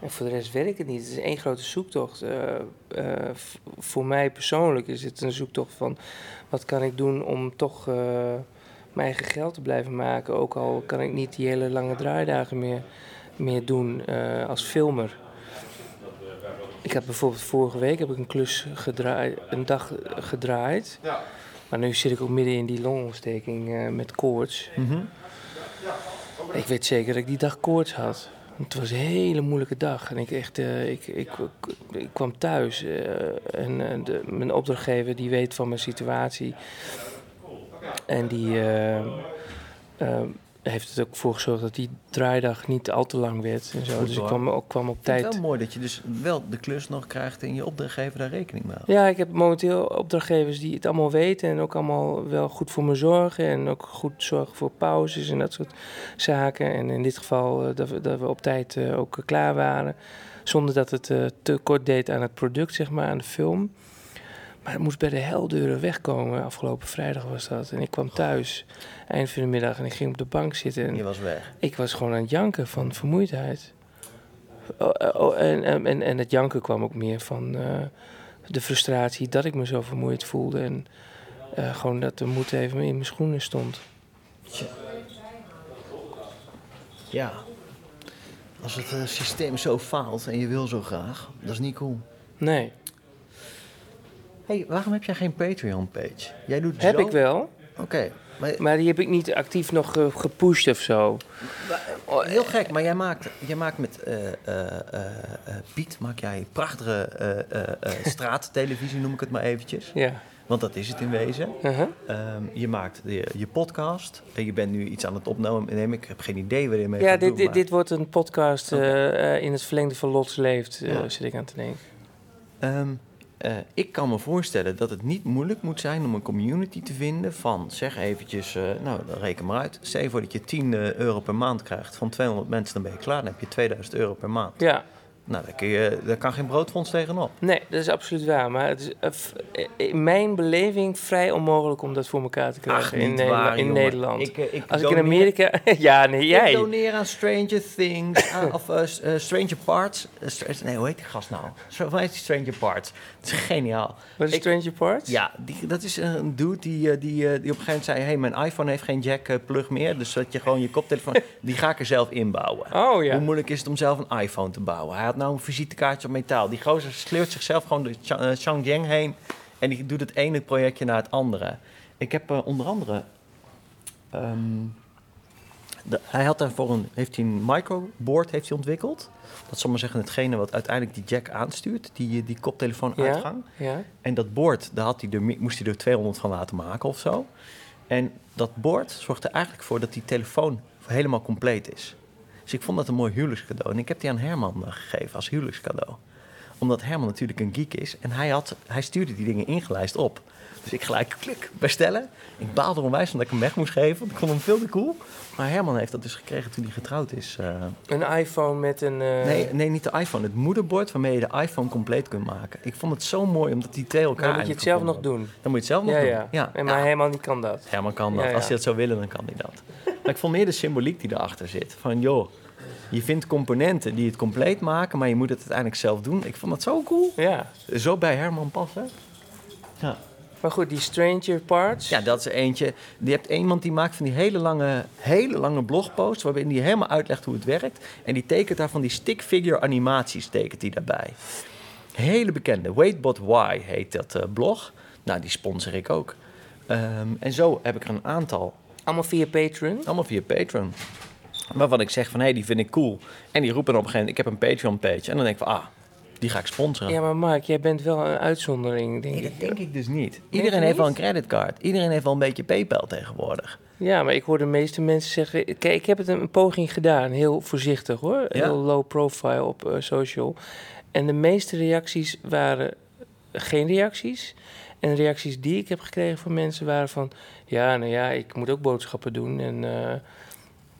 Speaker 2: En voor de rest weet ik het niet. Het is één grote zoektocht. Eh, eh, voor mij persoonlijk is het een zoektocht van... wat kan ik doen om toch eh, mijn eigen geld te blijven maken. Ook al kan ik niet die hele lange draaidagen meer, meer doen als filmer. Ik heb bijvoorbeeld vorige week heb ik een klus gedraaid, een dag gedraaid. Maar nu zit ik ook midden in die longontsteking met koorts. Ik weet zeker dat ik die dag koorts had. Het was een hele moeilijke dag. En ik, echt, eh, ik, ik, ik, kwam thuis. eh, en eh, de, mijn opdrachtgever die weet van mijn situatie. En die heeft er ook voor gezorgd dat die draaidag niet al te lang werd. En zo.
Speaker 1: Goed
Speaker 2: Dus ik kwam, ook, kwam op
Speaker 1: vind het
Speaker 2: tijd.
Speaker 1: wel mooi dat je dus wel de klus nog krijgt en je opdrachtgever daar rekening mee houdt.
Speaker 2: Ja, ik heb momenteel opdrachtgevers die het allemaal weten en ook allemaal wel goed voor me zorgen. En ook goed zorgen voor pauzes en dat soort zaken. En in dit geval eh, dat, we, dat we op tijd eh, ook klaar waren. Zonder dat het eh, te kort deed aan het product, zeg maar, aan de film. Maar het moest bij de heldeuren wegkomen. Afgelopen vrijdag was dat. En ik kwam thuis eind van de middag en ik ging op de bank zitten. En
Speaker 1: Je was weg.
Speaker 2: ik was gewoon aan het janken van vermoeidheid. Oh, oh, oh, en, en, en- en het janken kwam ook meer van eh, de frustratie dat ik me zo vermoeid voelde. En eh, gewoon dat de moed even in mijn schoenen stond.
Speaker 1: Ja. Als het eh, systeem zo faalt en je wil zo graag, dat is niet cool.
Speaker 2: Nee,
Speaker 1: hey, waarom heb jij geen Patreon-page? Jij doet
Speaker 2: heb
Speaker 1: zo...
Speaker 2: ik wel.
Speaker 1: Oké, maar
Speaker 2: Maar die heb ik niet actief nog eh, gepusht of zo.
Speaker 1: oh, heel gek, maar jij maakt, jij maakt met eh, eh, eh, eh, Piet maak jij prachtige eh, eh, eh, straattelevisie, noem ik het maar eventjes.
Speaker 2: Ja.
Speaker 1: Want dat is het in wezen.
Speaker 2: Uh-huh.
Speaker 1: Ehm, je maakt je, je podcast en je bent nu iets aan het opnemen. Ik heb geen idee waar je mee
Speaker 2: Ja, dit,
Speaker 1: doen,
Speaker 2: dit,
Speaker 1: maar-
Speaker 2: dit wordt een podcast eh, eh, in het verlengde van Lots Leeft, eh,
Speaker 1: Ja.
Speaker 2: zit ik aan te denken.
Speaker 1: Ehm, eh, ik kan me voorstellen dat het niet moeilijk moet zijn om een community te vinden van, zeg eventjes, eh, nou, reken maar uit. Je voor dat je 10 eh, euro per maand krijgt van 200 mensen, dan ben je klaar. Dan heb je 2000 euro per maand.
Speaker 2: Ja,
Speaker 1: Nou, daar, kun je, daar kan geen broodfonds tegenop.
Speaker 2: Nee, dat is absoluut waar. Maar het is eh, eh, in mijn beleving vrij onmogelijk om dat voor elkaar te krijgen in,
Speaker 1: niet
Speaker 2: Nederla-
Speaker 1: waar,
Speaker 2: in. Nederland.
Speaker 1: Ik, eh, ik
Speaker 2: Als ik in Amerika... ja, nee,
Speaker 1: Ik
Speaker 2: jij.
Speaker 1: doneer aan Stranger Things, aan- of Stranger Parts. Nee, hoe heet die gast nou? Zo- Hoe heet die Stranger Parts? Het is geniaal.
Speaker 2: Wat is
Speaker 1: Ik-
Speaker 2: Stranger Parts?
Speaker 1: Ja, die, dat is een dude die, die, die op een gegeven moment zei... hey, mijn iPhone heeft geen jack-plug meer. Dus dat je gewoon je koptelefoon... die ga ik er zelf inbouwen.
Speaker 2: Oh ja.
Speaker 1: Hoe moeilijk is het om zelf een iPhone te bouwen? Hij had nou een visitekaartje op metaal. Die gozer sleurt zichzelf gewoon door Cha- eh, heen... en die doet het ene projectje naar het andere. Ik heb eh, onder andere... ehm, de- hij had daarvoor een, heeft hij een microboard heeft hij ontwikkeld. Dat zal maar zeggen hetgene wat uiteindelijk die jack aanstuurt. Die, die koptelefoon
Speaker 2: Ja?
Speaker 1: uitgang.
Speaker 2: Ja?
Speaker 1: En dat bord, daar had hij er, moest hij er 200 van laten maken of zo. En dat bord zorgt er eigenlijk voor dat die telefoon helemaal compleet is. Dus ik vond dat een mooi huwelijkscadeau. En ik heb die aan Herman eh, gegeven als huwelijkscadeau. Omdat Herman natuurlijk een geek is. En hij, had, hij stuurde die dingen ingelijst op. Dus ik gelijk klik, bestellen. Ik baalde er onwijs van dat ik hem weg moest geven. Want ik vond hem veel te cool. Maar Herman heeft dat dus gekregen toen hij getrouwd is. eh.
Speaker 2: Een iPhone met een... eh,
Speaker 1: nee, nee, niet de iPhone. Het moederbord waarmee je de iPhone compleet kunt maken. Ik vond het zo mooi omdat die twee elkaar
Speaker 2: Dan moet je het zelf nog doen.
Speaker 1: dan moet je het zelf nog
Speaker 2: Ja,
Speaker 1: doen.
Speaker 2: ja.
Speaker 1: ja.
Speaker 2: En maar
Speaker 1: Ja,
Speaker 2: niet kan dat.
Speaker 1: Herman kan dat. Als hij dat zou willen, dan kan hij dat. maar ik vond meer de symboliek die erachter zit. Van joh, je vindt componenten die het compleet maken, maar je moet het uiteindelijk zelf doen. Ik vond dat zo cool.
Speaker 2: Ja.
Speaker 1: Zo bij Herman passen. Ja.
Speaker 2: Maar goed, die Stranger Parts.
Speaker 1: Ja, dat is eentje. Je hebt iemand die maakt van die hele lange, hele lange blogposts... waarin die helemaal uitlegt hoe het werkt. En die tekent daar van die stick figure animaties tekent die daarbij. Hele bekende. Wait But Why heet dat eh, blog. Nou, die sponsor ik ook. Ehm, en zo heb ik er een aantal.
Speaker 2: Allemaal via Patreon.
Speaker 1: Allemaal via Patreon. Waarvan ik zeg van, hé, hey, die vind ik cool. En die roepen dan op een gegeven moment, ik heb een Patreon-page. En dan denk ik van, ah, die ga ik sponsoren.
Speaker 2: Ja, maar Mark, jij bent wel een uitzondering, denk
Speaker 1: Nee,
Speaker 2: ik.
Speaker 1: dat denk ik dus niet. Iedereen heeft wel een creditcard. Iedereen heeft wel een beetje PayPal tegenwoordig.
Speaker 2: Ja, maar ik hoor de meeste mensen zeggen... Kijk, ik heb het een poging gedaan, heel voorzichtig hoor.
Speaker 1: Ja.
Speaker 2: Heel low profile op eh, social. En de meeste reacties waren geen reacties. En de reacties die ik heb gekregen van mensen waren van... Ja, nou ja, ik moet ook boodschappen doen. En eh,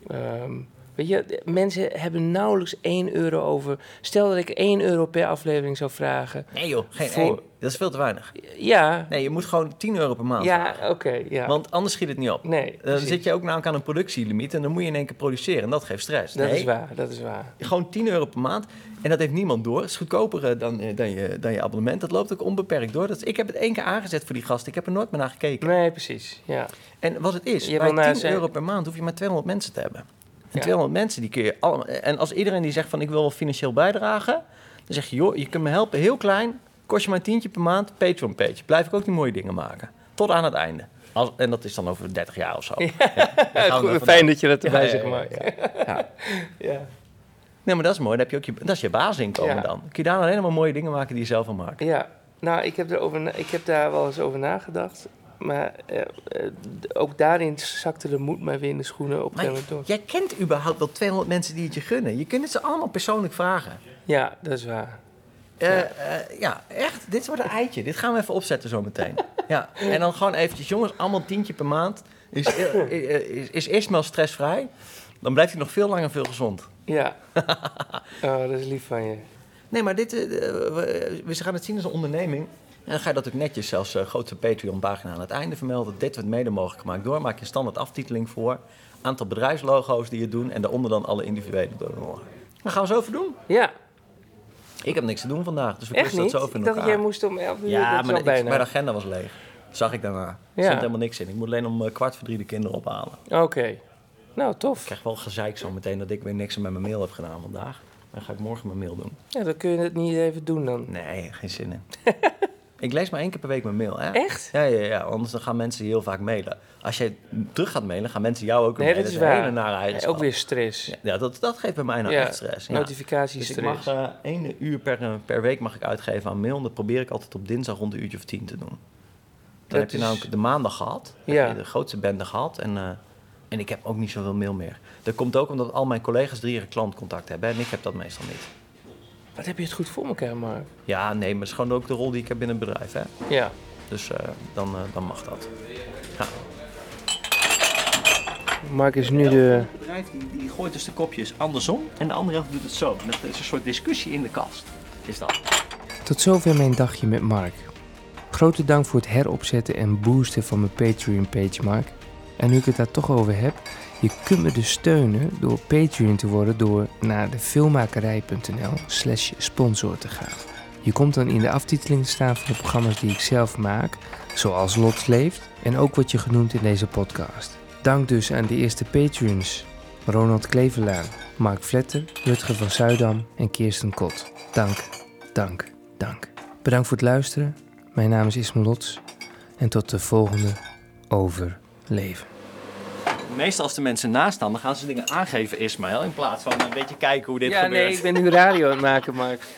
Speaker 2: ehm, weet je, mensen hebben nauwelijks 1 euro over... Stel dat ik 1 euro per aflevering zou vragen.
Speaker 1: Nee joh, geen
Speaker 2: Voor-
Speaker 1: één. Dat is veel te weinig.
Speaker 2: Ja,
Speaker 1: Nee, je moet gewoon 10 euro per maand.
Speaker 2: ja, oké, ja.
Speaker 1: Want anders schiet het niet op.
Speaker 2: nee,
Speaker 1: Dan
Speaker 2: precies.
Speaker 1: zit je ook namelijk aan een productielimiet en dan moet je in één keer produceren. En dat geeft stress.
Speaker 2: Dat
Speaker 1: nee,
Speaker 2: is waar, dat is waar.
Speaker 1: gewoon 10 euro per maand. En dat heeft niemand door. Het is goedkoper eh, dan, eh, dan, je, dan je abonnement. Dat loopt ook onbeperkt door. Dat is- ik heb het één keer aangezet voor die gast. Ik heb er nooit meer naar gekeken.
Speaker 2: Nee, precies, ja.
Speaker 1: En wat het is,
Speaker 2: Je
Speaker 1: bij
Speaker 2: wil naar
Speaker 1: 10
Speaker 2: zijn-
Speaker 1: euro per maand hoef je maar 200 mensen te hebben. En
Speaker 2: Ja.
Speaker 1: 200 mensen die kun je allemaal... En als iedereen die zegt van ik wil wel financieel bijdragen... dan zeg je joh, je kunt me helpen heel klein. Kost je maar een tientje per maand. Patreon page. Blijf ik ook die mooie dingen maken. Tot aan het einde. Als, en dat is dan over 30 jaar of zo. Ja.
Speaker 2: Goed, fijn dat je dat erbij
Speaker 1: Ja,
Speaker 2: zegt,
Speaker 1: ja,
Speaker 2: Mark.
Speaker 1: ja, ja.
Speaker 2: Ja.
Speaker 1: Nee, maar dat is mooi. Dan heb je ook je, dat is je basisinkomen dan. Kun je daar alleen maar mooie dingen maken die je zelf wil maken.
Speaker 2: Ja, nou, ik heb, erover ik heb daar wel eens over nagedacht. Maar d- ook daarin zakte de moed mij weer in de schoenen op een door.
Speaker 1: jij kent überhaupt wel 200 mensen die het je gunnen. Je kunt het ze allemaal persoonlijk vragen.
Speaker 2: Ja, dat is waar.
Speaker 1: Eh,
Speaker 2: Ja.
Speaker 1: ja, echt. Dit wordt een eitje. Dit gaan we even opzetten zometeen. ja. En dan gewoon eventjes, jongens, allemaal tientje per maand. Is, is, is stressvrij? Dan blijft hij nog veel langer veel gezond.
Speaker 2: Ja. oh, dat is lief van je.
Speaker 1: Nee, maar dit, we gaan het zien als een onderneming. En dan ga je dat ook netjes, zelfs uh, grootste Patreon-pagina aan het einde vermelden. Dit wordt mede mogelijk gemaakt door. Maak je een standaard aftiteling voor. Aantal bedrijfslogo's die je doen. En daaronder dan alle individuele donoren. Dat gaan we zo even doen.
Speaker 2: Ja,
Speaker 1: Ik heb niks te doen vandaag, dus we
Speaker 2: niet?
Speaker 1: dat zo even
Speaker 2: Ik
Speaker 1: in
Speaker 2: dacht dat
Speaker 1: elkaar.
Speaker 2: jij moest om 11 uur.
Speaker 1: Ja, maar ik-
Speaker 2: bijna.
Speaker 1: mijn agenda was leeg. Dat zag ik daarna. Er
Speaker 2: Ja.
Speaker 1: stond helemaal niks in. Ik moet alleen om eh, kwart voor drie de kinderen ophalen.
Speaker 2: Oké. Nou,
Speaker 1: Ik
Speaker 2: tof.
Speaker 1: krijg wel gezeik zo meteen dat ik weer niks met mijn mail heb gedaan vandaag. Dan ga ik morgen mijn mail doen.
Speaker 2: Ja, dan kun je het niet even doen dan.
Speaker 1: Nee, geen zin in. ik lees maar één keer per week mijn mail. Hè?
Speaker 2: Echt?
Speaker 1: Ja, ja, ja, anders dan gaan mensen heel vaak mailen. Als jij terug gaat mailen, gaan mensen jou ook weer
Speaker 2: Nee,
Speaker 1: mailen.
Speaker 2: dat is
Speaker 1: een
Speaker 2: waar.
Speaker 1: hele nare
Speaker 2: Ja,
Speaker 1: eigenschap.
Speaker 2: ook weer stress.
Speaker 1: Ja, dat, dat geeft bij mij nou echt stress. Ja. Dus ik mag eh één uur per, eh, per week mag ik uitgeven aan mail. En dat probeer ik altijd op dinsdag rond een uurtje of tien te doen. Dan
Speaker 2: Dat
Speaker 1: heb je
Speaker 2: is-
Speaker 1: namelijk de maandag gehad. Heb je de grootste bende gehad. En, eh, en ik heb ook niet zoveel mail meer. Dat komt ook omdat al mijn collega's drie jaar klantcontact hebben. En ik heb dat meestal niet.
Speaker 2: Wat heb je het goed voor elkaar, Mark?
Speaker 1: Ja, nee, maar het is gewoon ook de rol die ik heb binnen het bedrijf. Hè?
Speaker 2: Ja.
Speaker 1: Dus eh, dan, eh, dan mag dat. Ja.
Speaker 2: Mark is nu de...
Speaker 1: Het bedrijf die, die gooit dus de kopjes andersom. En de andere helft doet het zo. Dat is een soort discussie in de kast. Is dat.
Speaker 2: Tot zover mijn dagje met Mark. Grote dank voor het heropzetten en boosten van mijn Patreon-page, Mark. En nu ik het daar toch over heb, je kunt me dus steunen door Patreon te worden door naar de filmmakerij.nl slash sponsor te gaan. Je komt dan in de aftiteling te staan van de programma's die ik zelf maak, zoals Lot Leeft en ook wat je genoemd in deze podcast. Dank dus aan de eerste Patreons, Ronald Kleverlaan, Mark Vletter, Rutger van Zuidam en Kirsten Kot. Dank, dank, dank. Bedankt voor het luisteren. Mijn naam is Ismael Lots en tot de volgende Overleven.
Speaker 1: Meestal als de mensen naast staan, dan gaan ze dingen aangeven, Ismaël. In plaats van een beetje kijken hoe dit
Speaker 2: Ja,
Speaker 1: gebeurt.
Speaker 2: nee, ik ben nu radio aan het maken, Mark.